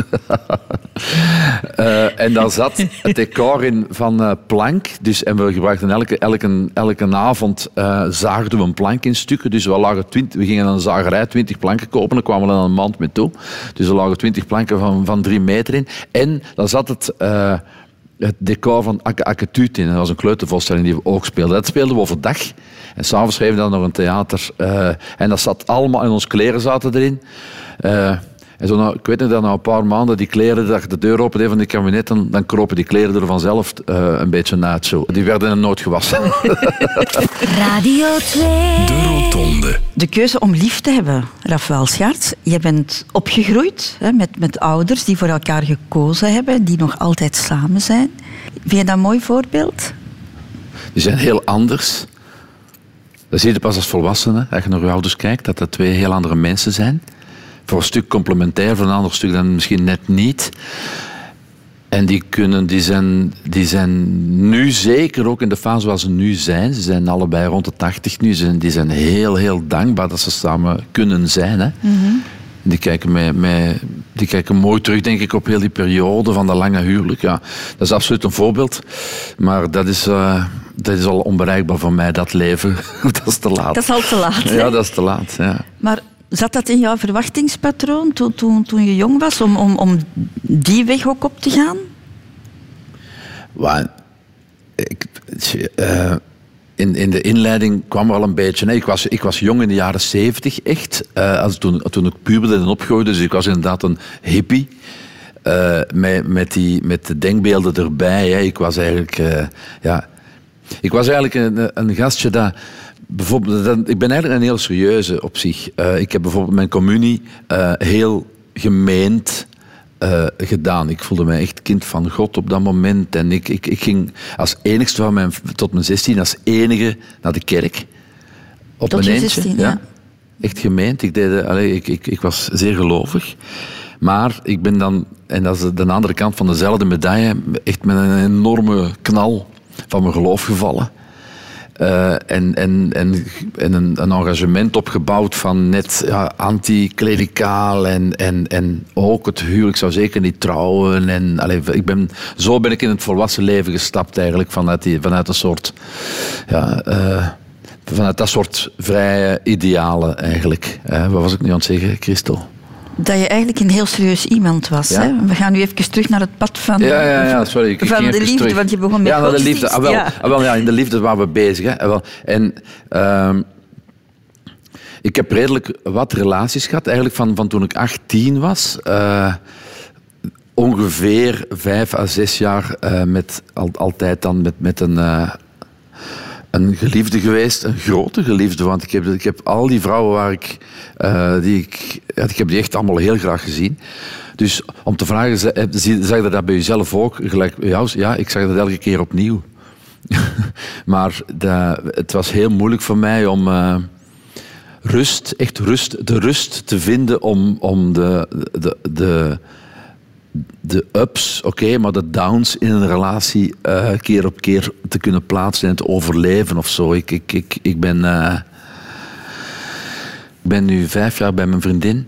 Eh, en daar zat het decor in van plank. Dus, en we gebruikten elke, elke, elke avond zaagden we een plank in stukken. Dus we, lagen 20, we gingen naar een zagerij 20 planken kopen. Dan kwamen we dan een mand mee toe. Dus er lagen 20 planken van, van drie meter in. En dan zat het... het decor van Tuut in. Dat was een kleutervoorstelling die we ook speelden. Dat speelden we overdag. En s'avonds schreven we dan nog een theater. eh, en dat zat allemaal... En onze kleren zaten erin. Eh, en zo, nou, ik weet niet dat na een paar maanden die kleren, dat je de deur opende van die kabinet, dan, dan kropen die kleren er vanzelf eh, een beetje. Zo. Die werden nooit gewassen. (laughs) Radio 2. De Rotonde. De keuze om lief te hebben, Rafael Schaarts. Je bent opgegroeid hè, met, met ouders die voor elkaar gekozen hebben, die nog altijd samen zijn. Vind je dat een mooi voorbeeld? Die zijn heel anders. Dat zie je pas als volwassene, als je naar je ouders kijkt, dat dat twee heel andere mensen zijn. Voor een stuk complementair, voor een ander stuk dan misschien net niet. En die, kunnen, die, zijn, die zijn nu zeker ook in de fase waar ze nu zijn. Ze zijn allebei rond de tachtig nu. Ze zijn, die zijn heel, heel dankbaar dat ze samen kunnen zijn. Hè. Die, kijken die kijken mooi terug, denk ik, op heel die periode van dat lange huwelijk. Ja, dat is absoluut een voorbeeld. Maar dat is, eh, dat is al onbereikbaar voor mij, dat leven. (laughs) dat is te laat. Dat is al te laat. hè? Ja, dat is te laat. Ja. Maar zat dat in jouw verwachtingspatroon toen, toen, toen je jong was, om, om, om die weg ook op te gaan? Wa- ik, eh, in, in de inleiding kwam er al een beetje. ik, was, ik was jong in de jaren zeventig, echt. eh, als, toen, toen ik puberde en opgroeide, dus ik was inderdaad een hippie. eh, met, met, die, met de denkbeelden erbij. Hè. Ik was eigenlijk. ja, ik was eigenlijk een, een gastje dat. Bijvoorbeeld, dat- ik ben eigenlijk een heel serieuze op zich. Eh, ik heb bijvoorbeeld mijn communie eh, heel gemeend eh, gedaan. Ik voelde mij echt kind van God op dat moment. En ik, ik, ik ging als enigste van mijn, tot mijn 16 als enige naar de kerk. Op Tot mijn je eentje. 16, ja. Echt gemeend. Ik, deed, allee, ik, ik, ik was zeer gelovig. Maar ik ben dan, en dat is de andere kant van dezelfde medaille, echt met een enorme knal van mijn geloof gevallen. Eh, en en, en, en een, een engagement opgebouwd van net ja, anti-klericaal en, en, en ook het huwelijk zou zeker niet trouwen. En, allee, ik ben, zo ben ik in het volwassen leven gestapt eigenlijk vanuit, die, vanuit een soort... Ja, eh, vanuit dat soort vrije idealen eigenlijk. Eh, wat was ik nu aan het zeggen, Christel? Dat je eigenlijk een heel serieus iemand was. Ja. Hè? We gaan nu even terug naar het pad van, Ja, ja, ja, sorry. Ik, van de liefde, terug. want je begon met Ja, de liefde. Ah, wel, Ja. ah, wel, ja, in de liefde waren we bezig. Hè. Ah, wel. En ehm, ik heb redelijk wat relaties gehad, eigenlijk van, van toen ik 18 was. Eh, ongeveer vijf à zes jaar eh, met, al, altijd dan met, met een... eh, een geliefde geweest, een grote geliefde. Want ik heb, ik heb al die vrouwen waar ik, eh, die ik, ik heb die echt allemaal heel graag gezien. Dus om te vragen, zag je dat bij jezelf ook? Gelijk bij jou? Ja, ik zag dat elke keer opnieuw. (laughs) maar het was heel moeilijk voor mij om eh, rust, echt rust, de rust te vinden om, om de, de, de, de ups, oké, maar de downs in een relatie eh, keer op keer te kunnen plaatsen en te overleven of zo. Ik, ik, ik, ik ben, eh, ben nu vijf jaar bij mijn vriendin.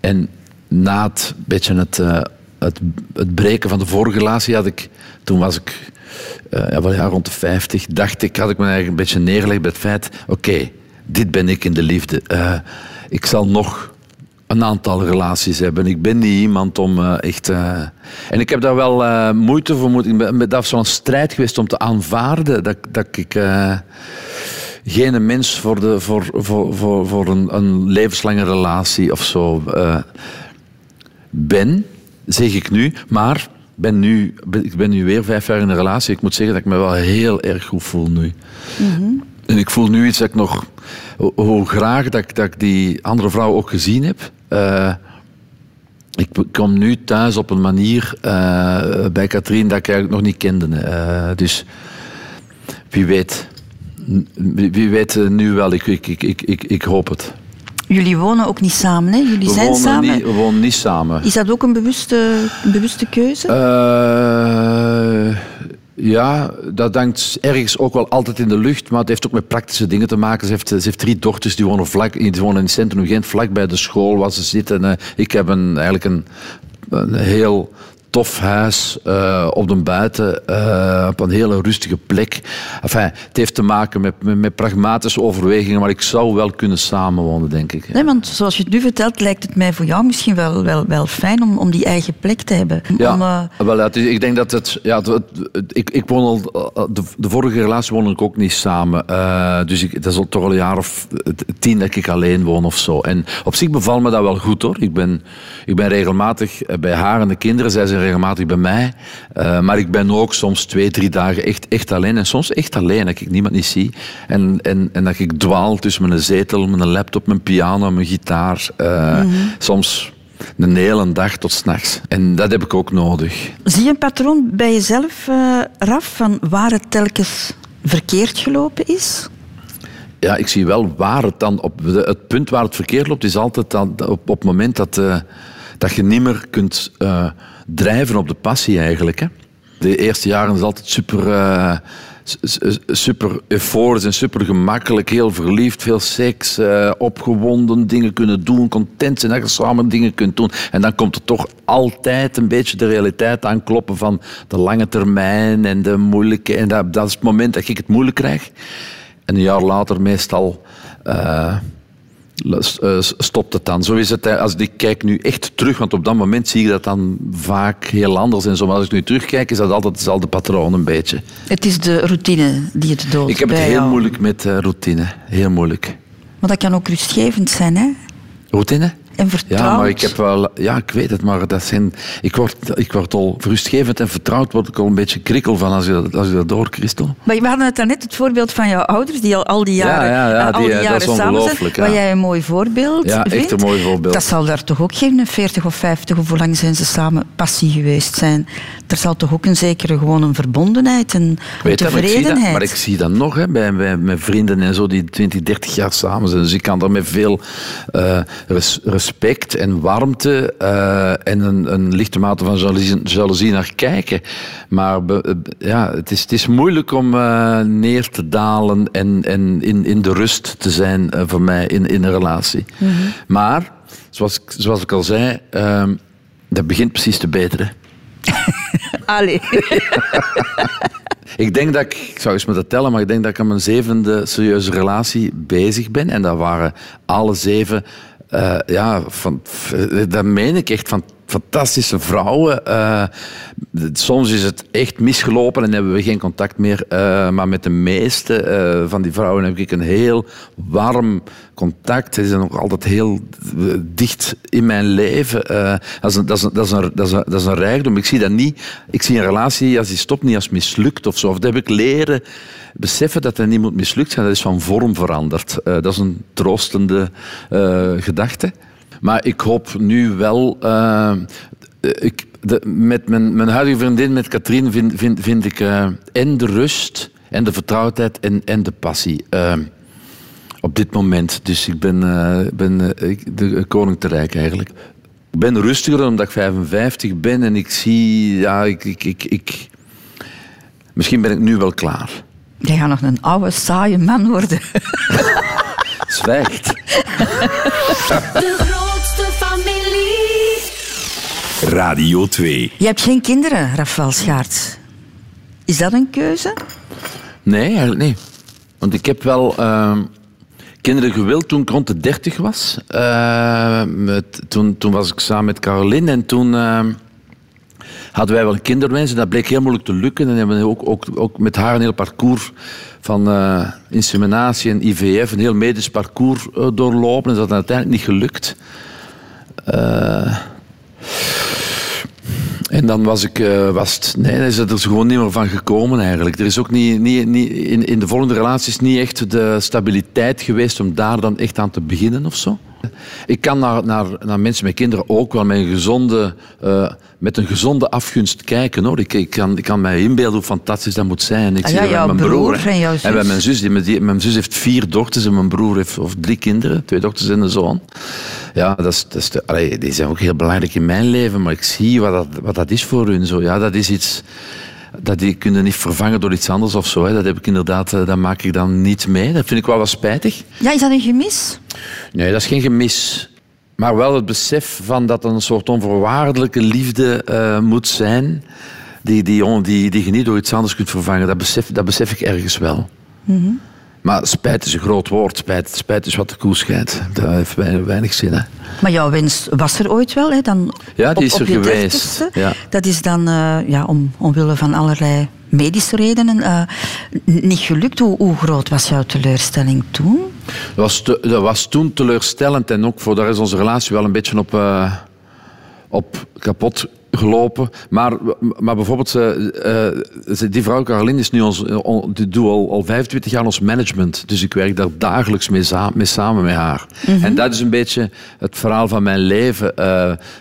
En na het, beetje het, eh, het, het breken van de vorige relatie had ik, toen was ik ja, wel ja, rond de 50, dacht ik, had ik me eigenlijk een beetje neergelegd bij het feit, oké, dit ben ik in de liefde. Ik zal nog een aantal relaties hebben. Ik ben niet iemand om eh, echt... eh, En ik heb daar wel eh, moeite voor moeten... ik ben- Dat zo'n strijd geweest om te aanvaarden dat, dat ik... geen mens voor, de, voor, voor, voor, voor een, een levenslange relatie of zo ben, zeg ik nu. Maar ben nu, ben- ik ben nu weer vijf jaar in een relatie. Ik moet zeggen dat ik me wel heel erg goed voel nu. En ik voel nu iets dat ik nog... Hoe, hoe graag dat ik, dat ik die andere vrouw ook gezien heb. Eh, ik kom nu thuis op een manier eh, bij Katrien dat ik eigenlijk nog niet kende. Eh, dus wie weet... Wie weet nu wel, ik, ik, ik, ik, ik, hoop het. Jullie wonen ook niet samen, hè? Jullie We zijn samen. niet, we wonen niet samen. Is dat ook een bewuste, een bewuste keuze? Ja, dat hangt ergens ook wel altijd in de lucht, maar het heeft ook met praktische dingen te maken. Ze heeft, ze heeft drie dochters die wonen, vlak, die wonen in het centrum Gent, vlak bij de school waar ze zitten. Eh, ik heb een, eigenlijk een, een heel tof huis uh, op de buiten, uh, op een hele rustige plek. Enfin, het heeft te maken met, met, met, pragmatische overwegingen, maar ik zou wel kunnen samenwonen, denk ik. Nee, want zoals je het nu vertelt, lijkt het mij voor jou misschien wel, wel, wel fijn om, om die eigen plek te hebben. Ja, om, uh... wel, ja, ik denk dat het... Ja, het, het, ik, ik woon al... De, de, vorige relatie woonde ik ook niet samen. dus ik, dat is al toch al een jaar of tien dat ik alleen woon of zo. En op zich bevalt me dat wel goed, hoor. Ik ben, ik ben regelmatig bij haar en de kinderen. Zij zijn regelmatig bij mij. Uh, maar ik ben ook soms twee, drie dagen echt, echt alleen. En soms echt alleen, dat ik niemand niet zie. En, en, en dat ik dwaal tussen mijn zetel, mijn laptop, mijn piano, mijn gitaar. Uh, mm -hmm. Soms een hele dag tot s'nachts. En dat heb ik ook nodig. Zie je een patroon bij jezelf, uh, Raf, van waar het telkens verkeerd gelopen is? Ja, ik zie wel waar het dan op het punt waar het verkeerd loopt, is altijd op, op het moment dat, dat je niet meer kunt uh, drijven op de passie eigenlijk. Hè. De eerste jaren is altijd super, uh, super euforisch en super gemakkelijk. Heel verliefd, veel seks, uh, opgewonden, dingen kunnen doen, content zijn dat je samen dingen kunt doen. En dan komt er toch altijd een beetje de realiteit aankloppen van de lange termijn en de moeilijke. En dat, dat is het moment dat ik het moeilijk krijg. En een jaar later meestal stopt het dan. Zo is het, als ik kijk nu echt terug, want op dat moment zie ik dat dan vaak heel anders. En zo, maar als ik nu terugkijk, is dat altijd hetzelfde patroon een beetje. Het is de routine die het doodt Ik heb het heel jou. moeilijk met uh, routine. Heel moeilijk. Maar dat kan ook rustgevend zijn, hè? Routine? En vertrouwd. Ja, maar ik heb wel... Ja, ik weet het, maar dat zijn... Ik word, ik word al rustgevend en vertrouwd word ik al een beetje krikkel van als je, dat- als je dat door, Christel. Maar we hadden het daarnet, het voorbeeld van jouw ouders, die al, al die jaren, Ja, ja, ja, al die, die eh, jaren dat is samen zijn. Waar jij een mooi voorbeeld Ja, echt vindt. een mooi voorbeeld. Dat zal daar toch ook geen 40 of 50 of hoe lang zijn ze samen passie geweest zijn. Er zal toch ook een zekere gewoon een verbondenheid en Weet je, maar ik zie dat, tevredenheid. maar ik zie dat nog hè, bij, bij mijn vrienden en zo die 20, 30 jaar samen zijn. Dus ik kan daar met veel eh, res- respect en warmte eh, en een, een lichte mate van jaloezie, jaloezie naar kijken. Maar be- eh, ja, het, is, het is moeilijk om neer te dalen en, en in, in de rust te zijn voor mij in, in een relatie. Maar, zoals, ik- zoals ik al zei, ehm, dat begint precies te beteren. (laughs) Allee. (laughs) Ik denk dat ik, ik zou eens moeten tellen, maar ik denk dat ik aan mijn zevende serieuze relatie bezig ben. En dat waren alle zeven, eh, ja, van, f- dat meen ik echt, van fantastische vrouwen. Eh, soms is het echt misgelopen en hebben we geen contact meer. eh, maar met de meeste eh, van die vrouwen heb ik een heel warm contact. Ze zijn nog altijd heel eh, dicht in mijn leven. Eh, dat, is een, dat, is is is is rijkdom. Ik zie dat niet. Ik zie een relatie, als die stopt, niet als mislukt of zo. Of dat heb ik leren beseffen dat dat niet moet mislukt zijn. Dat is van vorm veranderd. Eh, dat is een troostende gedachte. Maar ik hoop nu wel. ik, met mijn, mijn huidige vriendin, met Katrien, vind, vind, vind ik en de rust en de vertrouwdheid en, en de passie. Eh, op dit moment. Dus ik ben, eh, ben eh, ik- de koning te rijk eigenlijk. Ik ben rustiger omdat ik 55 ben en ik zie, ja, ik, ik, ik, ik misschien ben ik nu wel klaar. Jij gaat nog een oude, saaie man worden. (laughs) Zwijgt. De grootste familie. Radio 2. Je hebt geen kinderen, Rafael Schaarts. Is dat een keuze? Nee, eigenlijk niet. Want ik heb wel eh, kinderen gewild toen ik rond de 30 was. Eh, met, toen, toen was ik samen met Caroline en toen eh, hadden wij wel een kinderwens. En dat bleek heel moeilijk te lukken. En hebben we ook, ook, ook met haar een heel parcours van eh, inseminatie en IVF, een heel medisch parcours doorlopen. En dat is uiteindelijk niet gelukt. Eh, en dan was ik, eh, was het, nee, is het er gewoon niet meer van gekomen eigenlijk. Er is ook niet, niet, niet in, in de volgende relaties niet echt de stabiliteit geweest om daar dan echt aan te beginnen of zo. Ik kan naar, naar, naar mensen met kinderen ook wel met een gezonde, eh, met een gezonde afgunst kijken. Hoor. Ik, ik, kan, ik kan mij inbeelden hoe fantastisch dat moet zijn. Ik Ah zie ja, dat jouw mijn broer en jouw En bij zus. mijn zus. Die, die- mijn zus heeft vier dochters en mijn broer heeft of drie kinderen. Twee dochters en een zoon. Ja, dat is, dat is de- allee, die zijn ook heel belangrijk in mijn leven. Maar ik zie wat dat, wat dat is voor hun. Zo. Ja, dat is iets... dat die kunnen niet vervangen door iets anders of zo. Hè. Dat heb ik inderdaad, eh, dat maak ik dan niet mee. Dat vind ik wel wat spijtig. Ja, is dat een gemis? Nee, dat is geen gemis. Maar wel het besef van dat een soort onvoorwaardelijke liefde eh, moet zijn. Die, die, die, die je niet door iets anders kunt vervangen. Dat besef, dat besef ik ergens wel. Maar spijt is een groot woord. Spijt, spijt is wat de koe scheidt. Dat heeft weinig, weinig zin. Hè. Maar jouw wens was er ooit wel, hè? Dan Ja, die op- is er geweest. Ja. Dat is dan eh, ja, om, omwille van allerlei medische redenen eh, niet gelukt. Hoe, hoe groot was jouw teleurstelling toen? Dat was, te- dat was toen teleurstellend en ook voor daar is onze relatie wel een beetje op, eh, op kapot gelopen. Maar, maar bijvoorbeeld, eh, die vrouw Caroline is nu ons, eh, die doet al, al 25 jaar ons management. Dus ik werk daar dagelijks mee, samen met haar. En dat is een beetje het verhaal van mijn leven.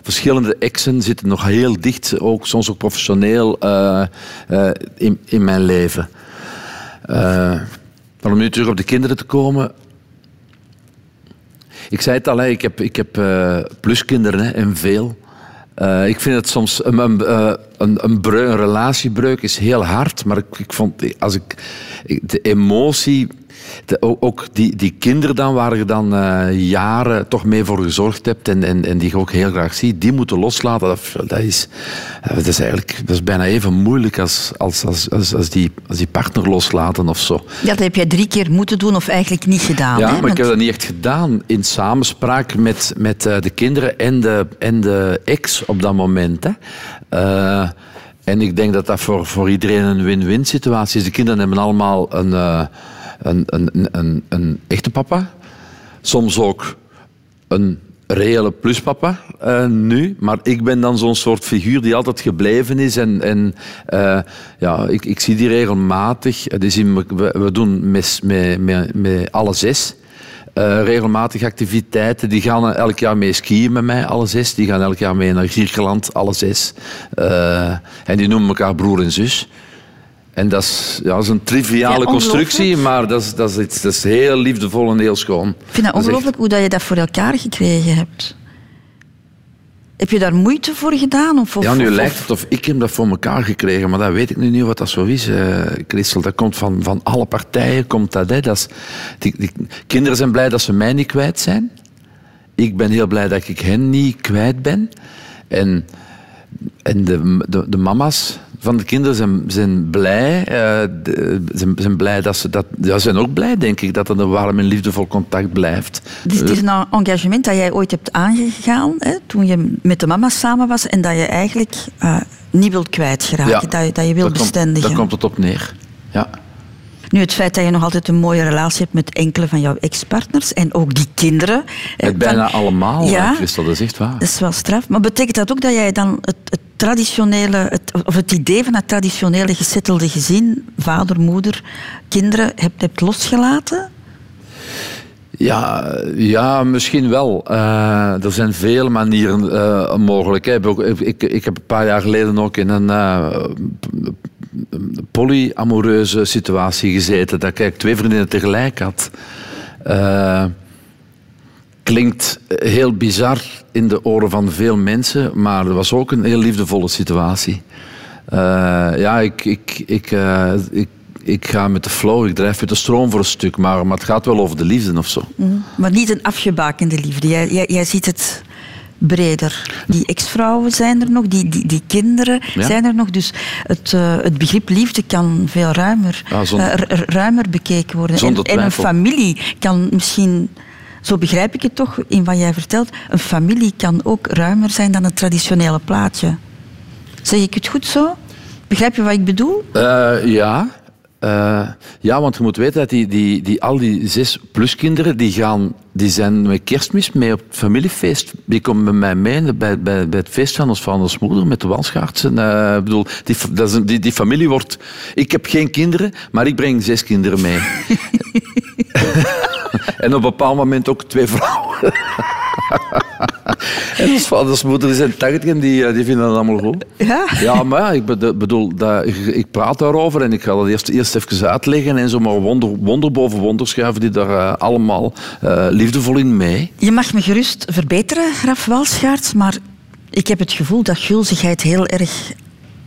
Verschillende exen zitten nog heel dicht, ook, soms ook professioneel, in, in mijn leven. Maar om nu terug op de kinderen te komen. Ik zei het al, ik heb, ik heb pluskinderen hè, en veel. Eh, ik vind het soms een, een, eh, een, een, breu- een relatiebreuk is heel hard, maar ik, ik vond als ik- de emotie, de, ook- die, die kinderen dan waar je dan eh, jaren toch mee voor gezorgd hebt en, en, en die je ook heel graag ziet, die moeten loslaten. Dat, dat is, eh, dat is eigenlijk dat is bijna even moeilijk als, als, als, als, als, die, als die partner loslaten of zo. Ja, dat heb jij drie keer moeten doen of eigenlijk niet gedaan. Ja, hè? maar ik heb dat niet echt gedaan in samenspraak met, met eh, de kinderen en de, en de ex op dat moment. Hè. En ik denk dat dat voor, voor iedereen een win-win situatie is. De kinderen hebben allemaal een, een, een, echte papa. Soms ook een reële pluspapa eh, nu. Maar ik ben dan zo'n soort figuur die altijd gebleven is. En, en eh, ja, ik, ik zie die regelmatig. Het is we, doen met, met, met, met alle zes. eh, regelmatig activiteiten. Die gaan elk jaar mee skiën met mij, alle zes. Die gaan elk jaar mee naar Griekenland, alle zes. En die noemen elkaar broer en zus. En dat is, ja, dat is een triviale constructie, maar dat is, dat, is iets, dat is heel liefdevol en heel schoon. Ik vind echt- ongelooflijk hoe dat je dat voor elkaar gekregen hebt. Heb je daar moeite voor gedaan? Of, of, Ja, nu of- lijkt het of ik heb dat voor elkaar gekregen, maar dat weet ik nu niet wat dat zo is. eh Christel, dat komt van, van alle partijen. Komt dat, hè. dat is, die, die kinderen zijn blij dat ze mij niet kwijt zijn. Ik ben heel blij dat ik hen niet kwijt ben. En, en de, de, de mama's van de kinderen zijn, zijn blij. eh, de- zijn, zijn blij dat ze dat. Ja, zijn ook blij, denk ik, dat er een warm en liefdevol contact blijft. Het is, het is een engagement dat jij ooit hebt aangegaan hè, toen je met de mama samen was en dat je eigenlijk eh, niet wilt kwijtgeraken, dat, je, dat je wilt komt- bestendigen. Daar komt het op neer. Ja. Nu, het feit dat je nog altijd een mooie relatie hebt met enkele van jouw ex-partners en ook die kinderen. eh, Het bijna van- allemaal, Ja. Christel, dat is echt waar. Dat is wel straf. Maar betekent dat ook dat jij dan het, het traditionele, het, of het idee van het traditionele gesettelde gezin, vader, moeder, kinderen, hebt, hebt losgelaten? Ja, ja, misschien wel. Eh, er zijn vele manieren eh, mogelijk. Ik, ik, ik heb een paar jaar geleden ook in een eh, polyamoreuze situatie gezeten. Dat ik twee vriendinnen tegelijk had. Eh, klinkt heel bizar in de oren van veel mensen, maar het was ook een heel liefdevolle situatie. Eh, ja, ik, ik, ik, eh, ik, ik ga met de flow, ik drijf met de stroom voor een stuk, maar, maar het gaat wel over de liefde of zo. Maar niet een afgebakende liefde. Jij, jij, jij ziet het breder. Die ex-vrouwen zijn er nog, die, die, die kinderen Ja. zijn er nog. Dus het, eh, het begrip liefde kan veel ruimer, zonder- eh, ruimer bekeken worden. En, een familie kan misschien, zo begrijp ik het toch in wat jij vertelt, een familie kan ook ruimer zijn dan een traditionele plaatje. Zeg ik het goed zo? Begrijp je wat ik bedoel? Eh, ja. Ja, want je moet weten dat die, die, die, al die zes pluskinderen, die, gaan, die zijn met kerstmis mee op het familiefeest. Die komen met mij mee bij, bij, bij het feest van ons vaders moeder met de walschaartsen. Eh, ik bedoel, die, dat is een- die, die familie wordt... Ik heb geen kinderen, maar ik breng zes kinderen mee. (laughs) en op een bepaald moment ook twee vrouwen. (laughs) en ons vaders moeder die zijn 80 en die, eh, die vinden dat allemaal goed. Ja. Ja, maar ja, ik bed- bedoel, dat, ik, ik praat daarover en ik ga dat eerst, eerst even uitleggen en zo maar wonder, wonder boven wonder schuiven die daar eh, allemaal eh, liefdevol in mee. Je mag me gerust verbeteren, Raf Walschaert, maar ik heb het gevoel dat gulzigheid heel erg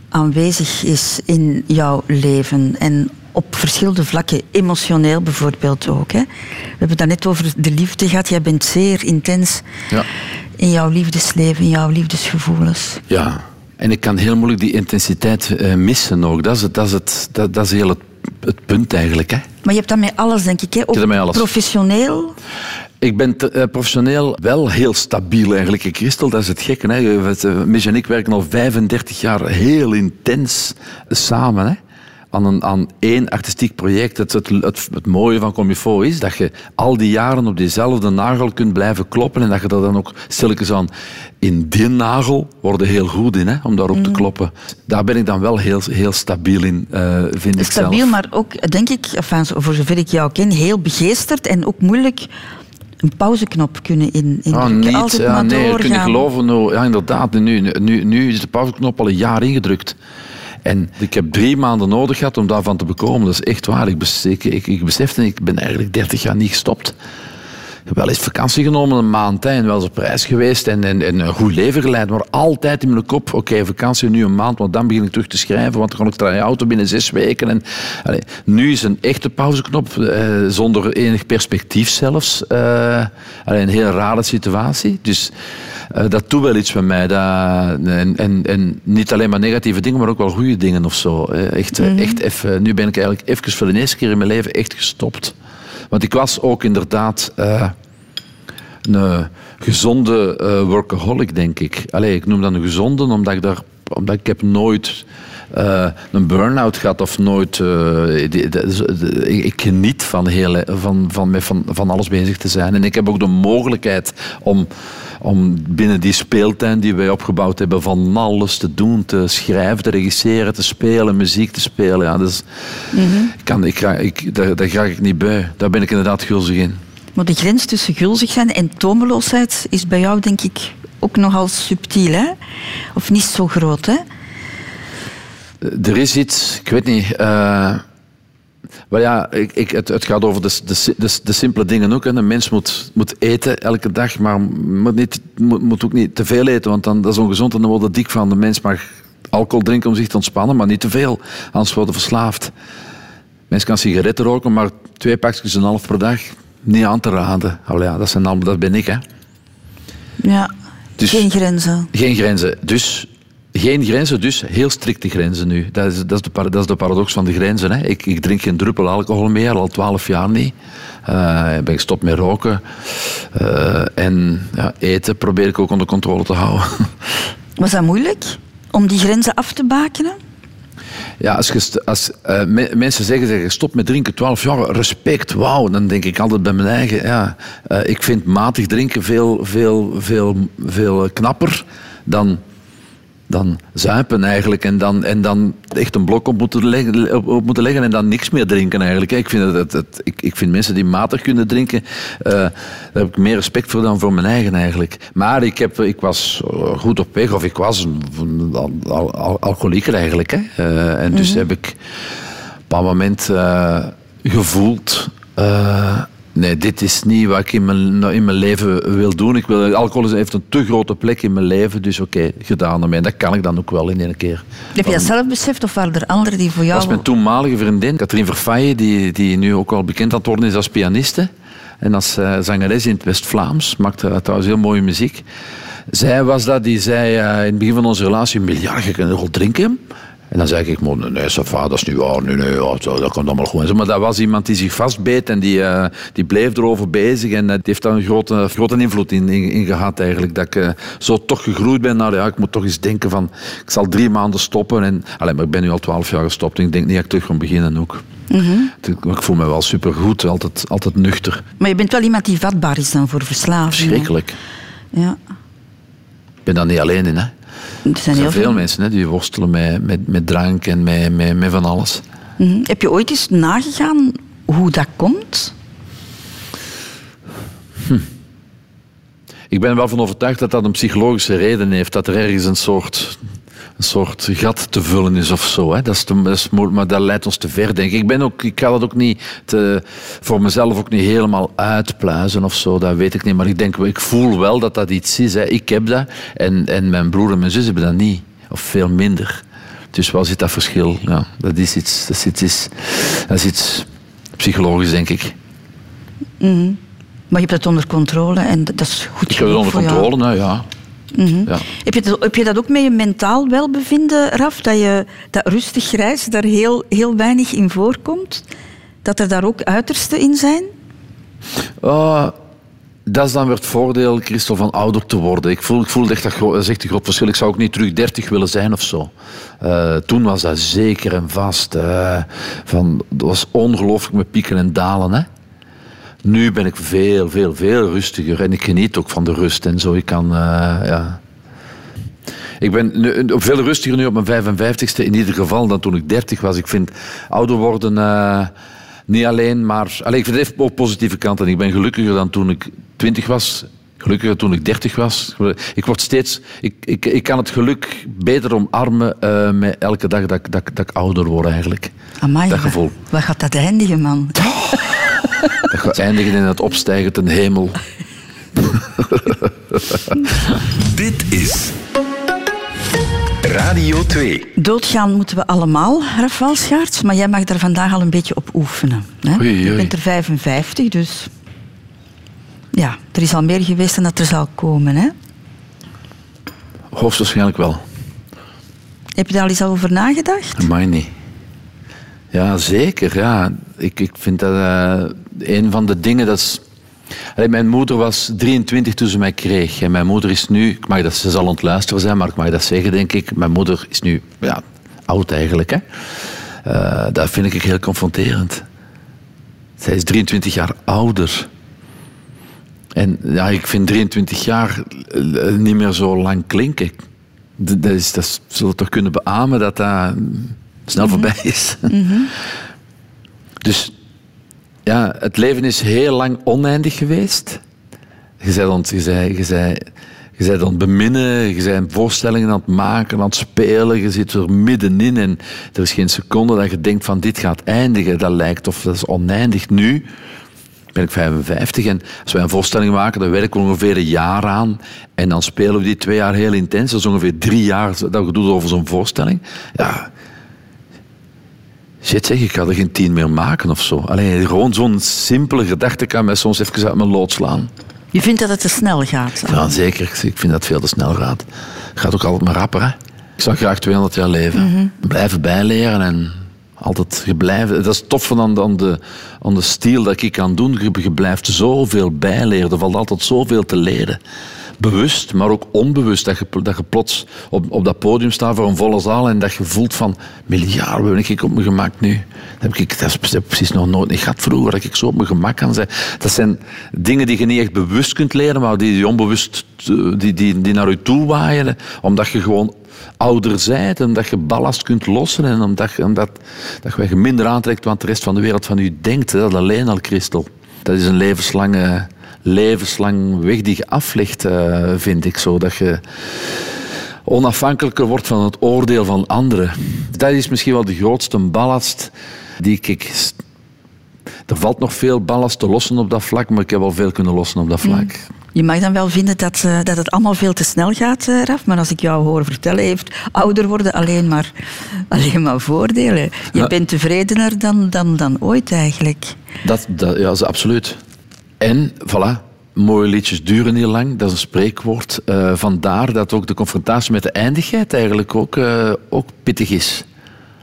aanwezig is in jouw leven en op verschillende vlakken, emotioneel bijvoorbeeld ook. Hè. We hebben het daarnet over de liefde gehad. Jij bent zeer intens Ja. in jouw liefdesleven, in jouw liefdesgevoelens. Ja, en ik kan heel moeilijk die intensiteit eh, missen ook. Dat is, het, dat is, het, dat, dat is heel het, het punt eigenlijk. Hè. Maar je hebt dat met alles, denk ik. Hè? Ook heb dat met alles. professioneel. Ik ben te- eh, professioneel wel heel stabiel eigenlijk. Christel, dat is het gekke. Hè. Eh, Mich en ik werken al 35 jaar heel intens samen. Hè. Aan, een, aan één artistiek project. Het, het, het, het mooie van Comifo is dat je al die jaren op diezelfde nagel kunt blijven kloppen en dat je dat dan ook stilletjes aan in die nagel worden heel goed in, hè, om daarop te kloppen. Daar ben ik dan wel heel, heel stabiel in, eh, vind ik zelf. Stabiel, maar ook, denk ik, enfin, voor zover ik jou ken, heel begeesterd en ook moeilijk een pauzeknop kunnen in, Ah, indrukken. niet. Altijd Ja, maar nee, je niet doorgaan. geloven. Nou, ja, inderdaad. Nu, nu, nu is de pauzeknop al een jaar ingedrukt. En ik heb drie maanden nodig gehad om daarvan te bekomen. Dat is echt waar. Ik, bes, ik, ik, ik besefte, ik ben eigenlijk 30 jaar niet gestopt. Ik heb wel eens vakantie genomen, een maand, hè, en wel eens op reis geweest en, en, en een goed leven geleid. Maar altijd in mijn kop, oké, vakantie nu een maand, want dan begin ik terug te schrijven, want dan kan ik je auto binnen zes weken. En, nu is een echte pauzeknop, eh, zonder enig perspectief zelfs. eh, een heel rare situatie. Dus eh, dat doet wel iets met mij. Dat, en, en, en niet alleen maar negatieve dingen, maar ook wel goede dingen of zo. Eh, Echt, eh, echt even, nu ben ik eigenlijk even voor de eerste keer in mijn leven echt gestopt. Want ik was ook inderdaad eh, een gezonde eh, workaholic, denk ik. Allee, ik noem dat een gezonde, omdat ik, daar, omdat ik heb nooit eh, een burn-out gehad of nooit... eh, die- die- ik, geniet van, heel, van, van, van, van alles bezig te zijn. En ik heb ook de mogelijkheid om, om binnen die speeltuin die wij opgebouwd hebben van alles te doen. Te schrijven, te regisseren, te spelen, muziek te spelen. Ja, dus, ik kan, ik, ik, daar, daar ga ik niet bij. Daar ben ik inderdaad gulzig in. Maar de grens tussen gulzig zijn en tomeloosheid is bij jou, denk ik, ook nogal subtiel, hè? Of niet zo groot, hè? Er is iets, ik weet niet. eh maar ja, ik, ik, het, het gaat over de, de, de, de simpele dingen ook. Hè. Een mens moet, moet eten elke dag, maar moet, niet, moet, moet ook niet te veel eten, want dan, dat is ongezond en dan wordt het dik van. De mens mag alcohol drinken om zich te ontspannen, maar niet te veel, anders worden verslaafd. Mens kan sigaretten roken, maar twee pakjes en een half per dag niet aan te raden. Ja, dat, zijn allemaal, dat ben ik, hè. Ja. Dus- Geen grenzen. Geen grenzen. Dus geen grenzen, dus heel strikte grenzen nu. Dat is, dat is, de, para- dat is de paradox van de grenzen. Hè. Ik, ik drink geen druppel alcohol meer, al twaalf jaar niet. Ik ben gestopt met roken. Eh, en ja, eten probeer ik ook onder controle te houden. (laughs) Was dat moeilijk? Om die grenzen af te bakenen? Ja, als, als eh, me- mensen zeggen, zeggen stop met drinken, 12 jaar, respect, wauw. Dan denk ik altijd bij mijn eigen, ja, eh, ik vind matig drinken veel, veel, veel, veel knapper dan, dan zuipen eigenlijk. En dan, en dan echt een blok op moeten, leggen, op, op moeten leggen en dan niks meer drinken eigenlijk. Ik vind, dat, dat, dat- ik, ik vind mensen die matig kunnen drinken, eh, daar heb ik meer respect voor dan voor mijn eigen eigenlijk. Maar ik, heb, ik was eh, goed op weg, of ik was een, al, al- al- alcoholieker eigenlijk. Hè. Eh, en dus heb ik op een moment eh, gevoeld... nee, dit is niet wat ik in mijn, in mijn leven wil doen. Ik wil, alcohol is- heeft een te grote plek in mijn leven, dus oké, gedaan ermee. En dat kan ik dan ook wel in één keer. Heb je dat zelf beseft of waren er anderen die voor jou... Dat was mijn toenmalige vriendin, Katrien Verfaye, die, die nu ook al bekend aan het worden is als pianiste. En als eh, zangeres in het West-Vlaams. Maakte eh, trouwens heel mooie muziek. Zij was dat die zei eh, in het begin van onze relatie... Miljard, je kunt wel drinken. En dan zei ik, maar nee, va, dat is niet waar. Nee, nee, ja, dat komt allemaal goed. Maar dat was iemand die zich vastbeet en die, eh, die bleef erover bezig. En eh, die heeft daar een grote, grote invloed in, in, in gehad eigenlijk. Dat ik eh, zo toch gegroeid ben naar, ja, ik moet toch eens denken van... Ik zal drie maanden stoppen. En, allee, maar ik ben nu al twaalf jaar gestopt en ik denk niet dat ik terug ga beginnen ook. Ik- Ik voel me wel supergoed, altijd, altijd nuchter. Maar je bent wel iemand die vatbaar is dan voor verslaving. hè? Verschrikkelijk. Ja. Ik ben daar niet alleen in. Hè. Er zijn heel veel mensen hè, die worstelen met, met, met drank en met, met, met van alles. Mhm. Heb je ooit eens nagegaan hoe dat komt? Ik ben wel van overtuigd dat dat een psychologische reden heeft. Dat er ergens een soort, soort gat te vullen is of zo. Hè. Dat is te, dat is maar dat leidt ons te ver, denk ik. Ik, ben ook, ik ga dat ook niet te, voor mezelf ook niet helemaal uitpluizen of zo. Dat weet ik niet. Maar ik denk, ik voel wel dat dat iets is. Hè. Ik heb dat. En, en mijn broer en mijn zus hebben dat niet. Of veel minder. Dus waar zit dat verschil? Ja, dat is iets, dat is iets, dat is iets psychologisch, denk ik. Mhm. Maar je hebt het onder controle en dat is goed Ik heb het onder controle, nou ja. Mhm. ja. Heb, je dat, heb je dat ook met je mentaal welbevinden, Raf? Dat je dat rustig grijs daar heel, heel weinig in voorkomt? Dat er daar ook uitersten in zijn? Ah, dat is dan weer het voordeel, Christel, van ouder te worden. Ik voel, ik voel echt dat, dat is echt een groot verschil. Ik zou ook niet terug 30 willen zijn of zo. Eh, toen was dat zeker en vast. eh, van, dat was ongelooflijk met pieken en dalen. Hè? Nu ben ik veel, veel, veel rustiger. En ik geniet ook van de rust en zo. Ik kan, eh, ja. Ik ben nu, veel rustiger nu op mijn 55ste in ieder geval dan toen ik 30 was. Ik vind ouder worden eh, niet alleen maar... Allee, ik vind het ook positieve kanten. Ik ben gelukkiger dan toen ik 20 was. Gelukkiger toen ik 30 was. Ik word steeds... Ik, ik, ik kan het geluk beter omarmen eh, met elke dag dat, ik- dat, dat ik ouder word eigenlijk. Amai, Dat gevoel. Waar gaat dat eindigen, man? (laughs) Dat gaat eindigen in het opstijgen ten hemel. Dit is Radio 2. Doodgaan moeten we allemaal, Rafal Schaarts. Maar jij mag daar vandaag al een beetje op oefenen. Hè? Oei, oei. Je bent er 55, dus... Ja, er is al meer geweest dan dat er zal komen, hè? Hoogstwaarschijnlijk wel. Heb je daar al eens over nagedacht? Mij niet. Ja, zeker. Ja. Ik, ik vind dat eh, een van de dingen dat mijn moeder was 23 toen ze mij kreeg. En mijn moeder is nu... Ik mag dat, ze zal ontluisteren zijn, maar ik mag dat zeggen, denk ik. Mijn moeder is nu ja, oud eigenlijk. Hè. Eh, dat vind ik heel confronterend. Zij is 23 jaar ouder. En ja, ik vind 23 jaar eh, niet meer zo lang klinken. Dat, is, dat zullen we toch kunnen beamen dat dat snel voorbij is. (laughs) Dus ja, het leven is heel lang oneindig geweest. Je bent, ont, je bent, je bent, je bent aan het beminnen, je bent voorstellingen aan het maken, aan het spelen. Je zit er middenin en er is geen seconde dat je denkt van dit gaat eindigen. Dat lijkt of dat is oneindig. Nu ben ik 55 en als wij een voorstelling maken, dan werken we ongeveer een jaar aan. En dan spelen we die twee jaar heel intens. Dat is ongeveer drie jaar dat we doen over zo'n voorstelling. Ja, Shit zeg, ik ga er geen tien meer maken of zo. Alleen gewoon zo'n simpele gedachte kan mij soms even uit mijn lood slaan. Je vindt dat het te snel gaat? Ja, zeker. Ik vind dat het veel te snel gaat. Het gaat ook altijd maar rapper, hè. Ik zou graag 200 jaar leven. Blijven bijleren en altijd blijven. Dat is tof van aan de, aan de, aan de stijl dat ik kan doen. Je, je blijft zoveel bijleren. Er valt altijd zoveel te leren. Bewust, maar ook onbewust. Dat je, dat je plots op, op dat podium staat voor een volle zaal en dat je voelt van... Miljarden ben ik op mijn gemak nu. Dat heb ik, dat heb precies nog nooit niet gehad vroeger. Dat ik zo op mijn gemak kan zijn. Dat zijn dingen die je niet echt bewust kunt leren, maar die, die onbewust eh, die, die, die naar je toe waaien. Omdat je gewoon ouder en dat je ballast kunt lossen en omdat, omdat dat je minder aantrekt wat de rest van de wereld van u denkt. Dat alleen al, Christel. Dat is een levenslange, levenslang weg die je aflegt, eh, vind ik zo. Dat je onafhankelijker wordt van het oordeel van anderen. Dat is misschien wel de grootste ballast die ik... Er valt nog veel ballast te lossen op dat vlak, maar ik heb al veel kunnen lossen op dat vlak. Je mag dan wel vinden dat, eh, dat het allemaal veel te snel gaat, eh, Raf. Maar als ik jou hoor vertellen, heeft ouder worden alleen maar, (laughs) alleen maar voordelen. Je Ja. bent tevredener dan, dan, dan ooit eigenlijk. Dat, dat, ja, dat is absoluut. En, voilà, mooie liedjes duren niet lang. Dat is een spreekwoord. Eh, vandaar dat ook de confrontatie met de eindigheid eigenlijk ook, eh, ook pittig is.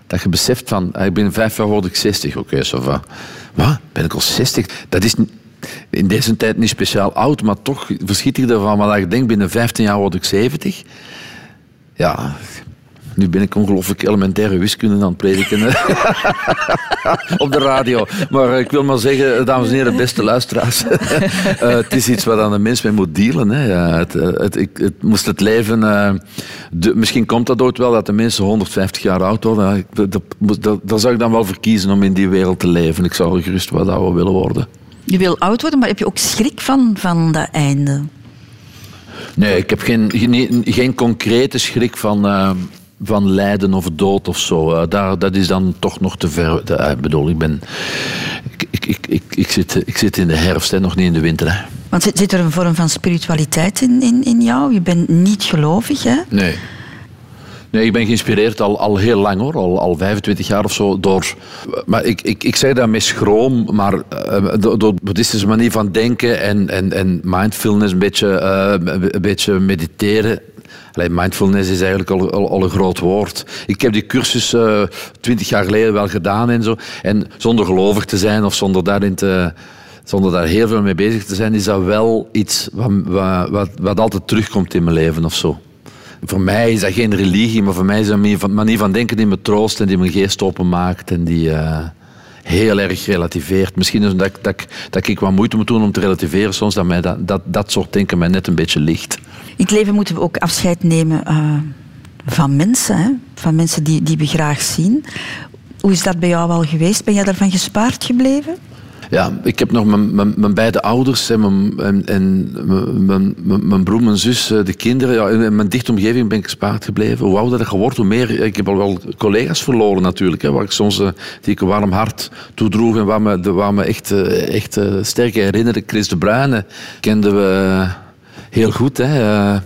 Dat je beseft van, ah, ik ben vijf jaar word ik 60. Oké, va. Wat? Ben ik al 60? Dat is in deze tijd niet speciaal oud, maar toch verschiet ik ervan. Maar dat je denkt, binnen 15 jaar word ik 70. Ja, nu ben ik ongelooflijk elementaire wiskunde aan het prediken. (laughs) op de radio. Maar ik wil maar zeggen, dames en heren, beste luisteraars. (laughs) eh, het is iets waar een mens mee moet dealen. Hè. Ja, het, eh, het, ik, het moest het leven... eh, de- misschien komt dat ooit wel, dat de mensen 150 jaar oud worden. Dat, dat, dat, zou ik dan wel verkiezen om in die wereld te leven. Ik zou er gerust wat ouder willen worden. Je wil oud worden, maar heb je ook schrik van, van dat einde? Nee, ik heb geen, geen, geen concrete schrik van, van lijden of dood of zo. Eh, daar, dat is dan toch nog te ver. De- eh, Ik bedoel, ik ben... Ik, ik, ik, ik, zit, ik zit in de herfst, hè, nog niet in de winter. Hè. Want zit, zit er een vorm van spiritualiteit in, in, in jou? Je bent niet gelovig, hè? Nee. Nee, ik ben geïnspireerd al, al heel lang hoor, al, al 25 jaar of zo. Door, maar ik, ik, ik zeg dat met schroom, maar eh, door, door de boeddhistische manier van denken en, en, en mindfulness, een beetje, een beetje mediteren. Allee, mindfulness is eigenlijk al, al, een groot woord. Ik heb die cursus eh, twintig jaar geleden wel gedaan en zo. En zonder gelovig te zijn of zonder daarin te zonder daar heel veel mee bezig te zijn, is dat wel iets wat, wat, wat, altijd terugkomt in mijn leven of zo. Voor mij is dat geen religie, maar voor mij is dat een manier van, manier van denken die me troost en die mijn geest openmaakt en die eh, heel erg relativeert. Misschien is dat, dat, dat ik wat moeite moet doen om te relativeren soms, dat mij dat, dat, dat soort denken mij net een beetje ligt. In het leven moeten we ook afscheid nemen eh, van mensen, hè? van mensen die, die we graag zien. Hoe is dat bij jou al geweest? Ben jij daarvan gespaard gebleven? Ja, ik heb nog mijn, mijn, mijn beide ouders en, mijn, en, mijn, mijn, broer, mijn zus, eh, de kinderen. Ja, in mijn dichte omgeving ben ik gespaard gebleven. Hoe ouder dat je wordt, hoe meer... Ik heb al wel collega's verloren natuurlijk, hè, waar ik soms eh, die ik een warm hart toedroeg en waar me, me echt, eh, echt sterk herinneren. Chris de Bruyne kenden we heel goed. Hè.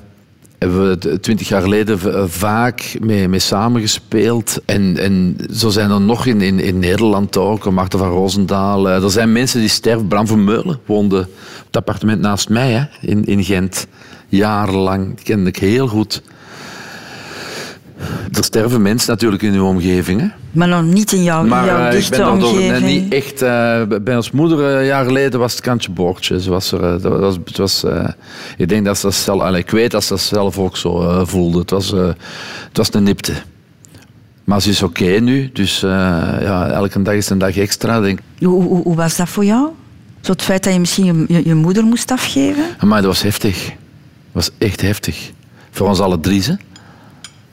Eh, hebben we t- twintig jaar geleden eh, vaak mee, mee samengespeeld. En, en zo zijn er nog in, in, in Nederland ook, Marten van Roosendaal. eh, Er zijn mensen die sterven. Bram Vermeulen woonde op het appartement naast mij hè, in, in Gent. Jarenlang, kende ik heel goed. Er sterven mensen natuurlijk in uw omgeving. Hè? Maar nog niet in jouw, Maar jouw eh, ik dichte ben door- nee, omgeving. niet echt. eh, bij ons moeder eh, een jaar geleden was het kantje boordje. Ze was er, eh, dat was, het was, eh, ik denk dat ze dat zelf, allee, ik weet dat ze dat zelf ook zo eh, voelde. Het was, eh, het was een nipte. Maar ze is oké nu, dus eh, ja, elke dag is een dag extra. Denk. Hoe, hoe, hoe was dat voor jou? Zo het feit dat je misschien je, je, je moeder moest afgeven? Maar dat was heftig. Dat was echt heftig. Voor ons alle drie. Hè?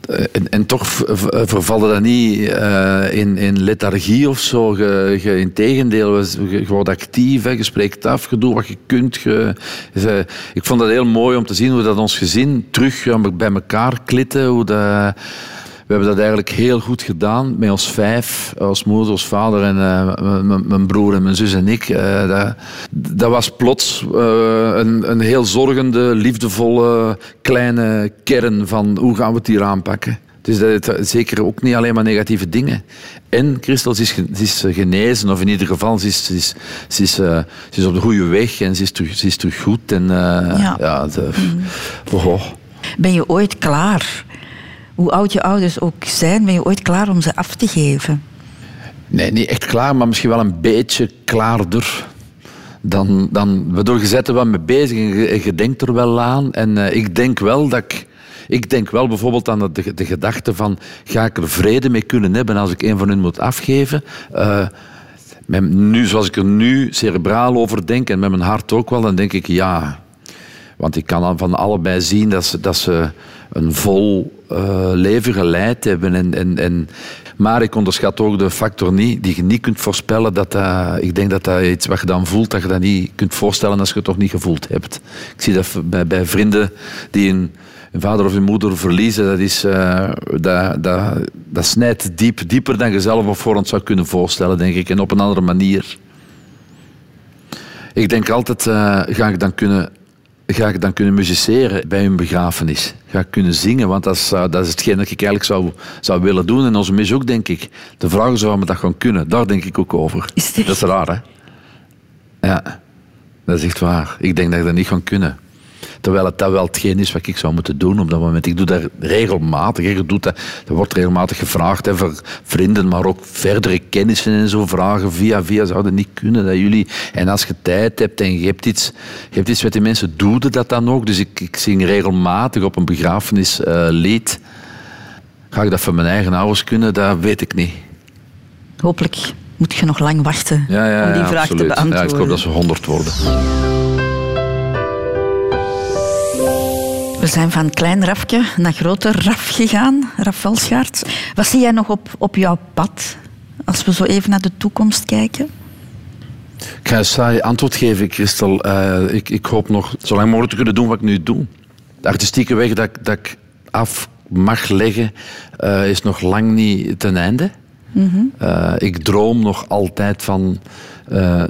Eh, En, en toch v- v- vervalde dat niet eh, in, in lethargie of zo. Je, je, integendeel, je, wordt actief, je spreekt af, je doet wat je kunt. Ik vond dat heel mooi om te zien hoe dat ons gezin terug eh, bij elkaar klitten. Hoe dat, hebben dat eigenlijk heel goed gedaan met ons vijf, als moeder, als vader en eh, mijn broer en mijn zus en ik. Eh, dat, dat was plots eh, een, een heel zorgende, liefdevolle kleine kern van hoe gaan we het hier aanpakken. Dus dat het zeker ook niet alleen maar negatieve dingen. En Christel ze is, ze is genezen, of in ieder geval, ze is, ze is, ze is, ze is op de goede weg en ze is terug, ze is terug goed. En, Ja. ja. de, oh. Ben je ooit klaar? Hoe oud je ouders ook zijn, ben je ooit klaar om ze af te geven? Nee, niet echt klaar, maar misschien wel een beetje klaarder. Dan, dan, waardoor je zet er wel mee bezig en je, en je denkt er wel aan. En eh, ik denk wel dat ik... Ik denk wel bijvoorbeeld aan de, de gedachte van... Ga ik er vrede mee kunnen hebben als ik een van hun moet afgeven? Met, nu, zoals ik er nu cerebraal over denk en met mijn hart ook wel, dan denk ik ja. Want ik kan van allebei zien dat ze, dat ze een vol eh, leven geleid hebben. En, en, en, maar ik onderschat ook de factor niet, die je niet kunt voorspellen. Dat dat, ik denk dat dat iets wat je dan voelt, dat je dat niet kunt voorstellen als je het toch niet gevoeld hebt. Ik zie dat bij, bij vrienden die een, vader of een moeder verliezen. Dat, is, eh, dat, dat, dat snijdt diep, dieper dan je zelf op voorhand zou kunnen voorstellen, denk ik. En op een andere manier. Ik denk altijd, eh, ga ik dan kunnen ga ik dan kunnen musiceren bij hun begrafenis? Ga ik kunnen zingen? Want dat is, eh, dat is hetgeen dat ik eigenlijk zou, zou willen doen. En onze mis ook, denk ik. De vraag is of we dat gaan kunnen. Daar denk ik ook over. Is? Dat is raar, hè? Ja, dat is echt waar. Ik denk dat ik dat niet ga kunnen. Terwijl het dat wel hetgeen is wat ik zou moeten doen op dat moment. Ik doe dat regelmatig. Je doet dat, dat wordt regelmatig gevraagd hè, voor vrienden, maar ook verdere kennissen en zo vragen. Via via zou dat niet kunnen. Dat jullie, en als je tijd hebt en je hebt iets, je hebt iets met die mensen, doe dat dan ook. Dus ik, ik zing regelmatig op een begrafenis eh, lied. Ga ik dat van mijn eigen ouders kunnen? Dat weet ik niet. Hopelijk moet je nog lang wachten Ja, ja, om die ja, vraag absoluut. te Ja, beantwoorden. ik hoop dat ze honderd worden. We zijn van klein Rafje naar groter Raf gegaan, Raf Velschaert. Wat zie jij nog op, op jouw pad, als we zo even naar de toekomst kijken? Ik ga een saai antwoord geven, Christel. Eh, ik, ik hoop nog zo lang mogelijk te kunnen doen wat ik nu doe. De artistieke weg dat, ik- dat ik af mag leggen, eh, is nog lang niet ten einde. Eh, ik droom nog altijd van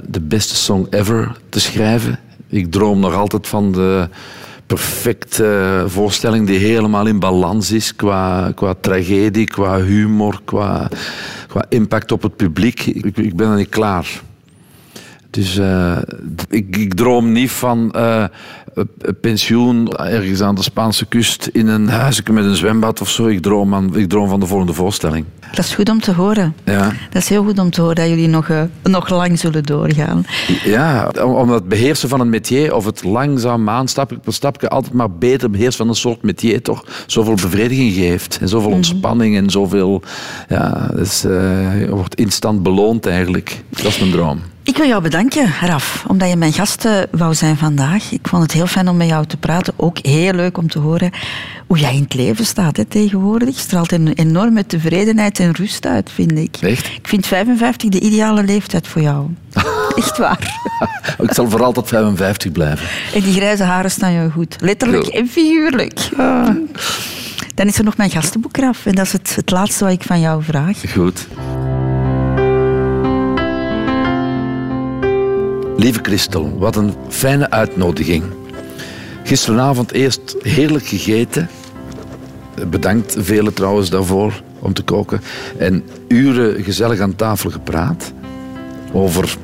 de beste song ever te schrijven. Ik droom nog altijd van de perfecte voorstelling die helemaal in balans is qua, qua tragedie, qua humor, qua, qua impact op het publiek. Ik, ik ben er niet klaar. Dus eh, ik, ik droom niet van eh, pensioen ergens aan de Spaanse kust in een huisje met een zwembad of zo. Ik droom, aan, ik droom van de volgende voorstelling. Dat is goed om te horen. Ja. Dat is heel goed om te horen dat jullie nog, eh, nog lang zullen doorgaan. Ja, om, om het beheersen van een métier, of het langzaam aan, stapje per stapje, altijd maar beter beheersen van een soort métier, toch zoveel bevrediging geeft. En zoveel ontspanning en zoveel... Ja, dus, eh, je wordt instant beloond eigenlijk. Dat is mijn droom. Ik wil jou bedanken, Raf, omdat je mijn gast eh, wou zijn vandaag. Ik vond het heel fijn om met jou te praten. Ook heel leuk om te horen hoe jij in het leven staat hè, tegenwoordig. Je straalt een enorme tevredenheid en rust uit, vind ik. Echt? Ik vind 55 de ideale leeftijd voor jou. (laughs) Echt waar. Ik zal voor altijd 55 blijven. En die grijze haren staan jou goed. Letterlijk en figuurlijk. Dan is er nog mijn gastenboek, Raf. En dat is het, het laatste wat ik van jou vraag. Goed. Lieve Christel, wat een fijne uitnodiging. Gisteravond eerst heerlijk gegeten. Bedankt velen trouwens daarvoor om te koken. En uren gezellig aan tafel gepraat. Over,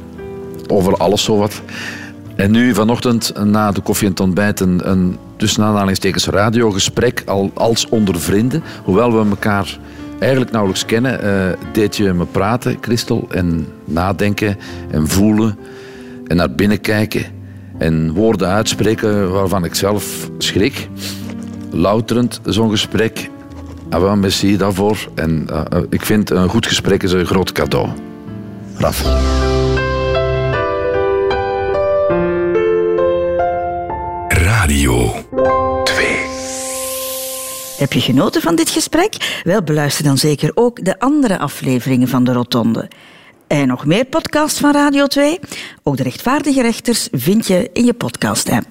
over alles zowat. En nu vanochtend na de koffie en het ontbijt een, een radiogesprek al, als onder vrienden. Hoewel we elkaar eigenlijk nauwelijks kennen, eh, deed je me praten, Christel, en nadenken en voelen en naar binnen kijken en woorden uitspreken waarvan ik zelf schrik. Louterend zo'n gesprek. Ah, wel, merci daarvoor. En eh, eh, ik vind een goed gesprek is een groot cadeau. Raf. Radio 2. Heb je genoten van dit gesprek? Wel, beluister dan zeker ook de andere afleveringen van de Rotonde. En nog meer podcasts van Radio 2? Ook de rechtvaardige rechters vind je in je podcast-app.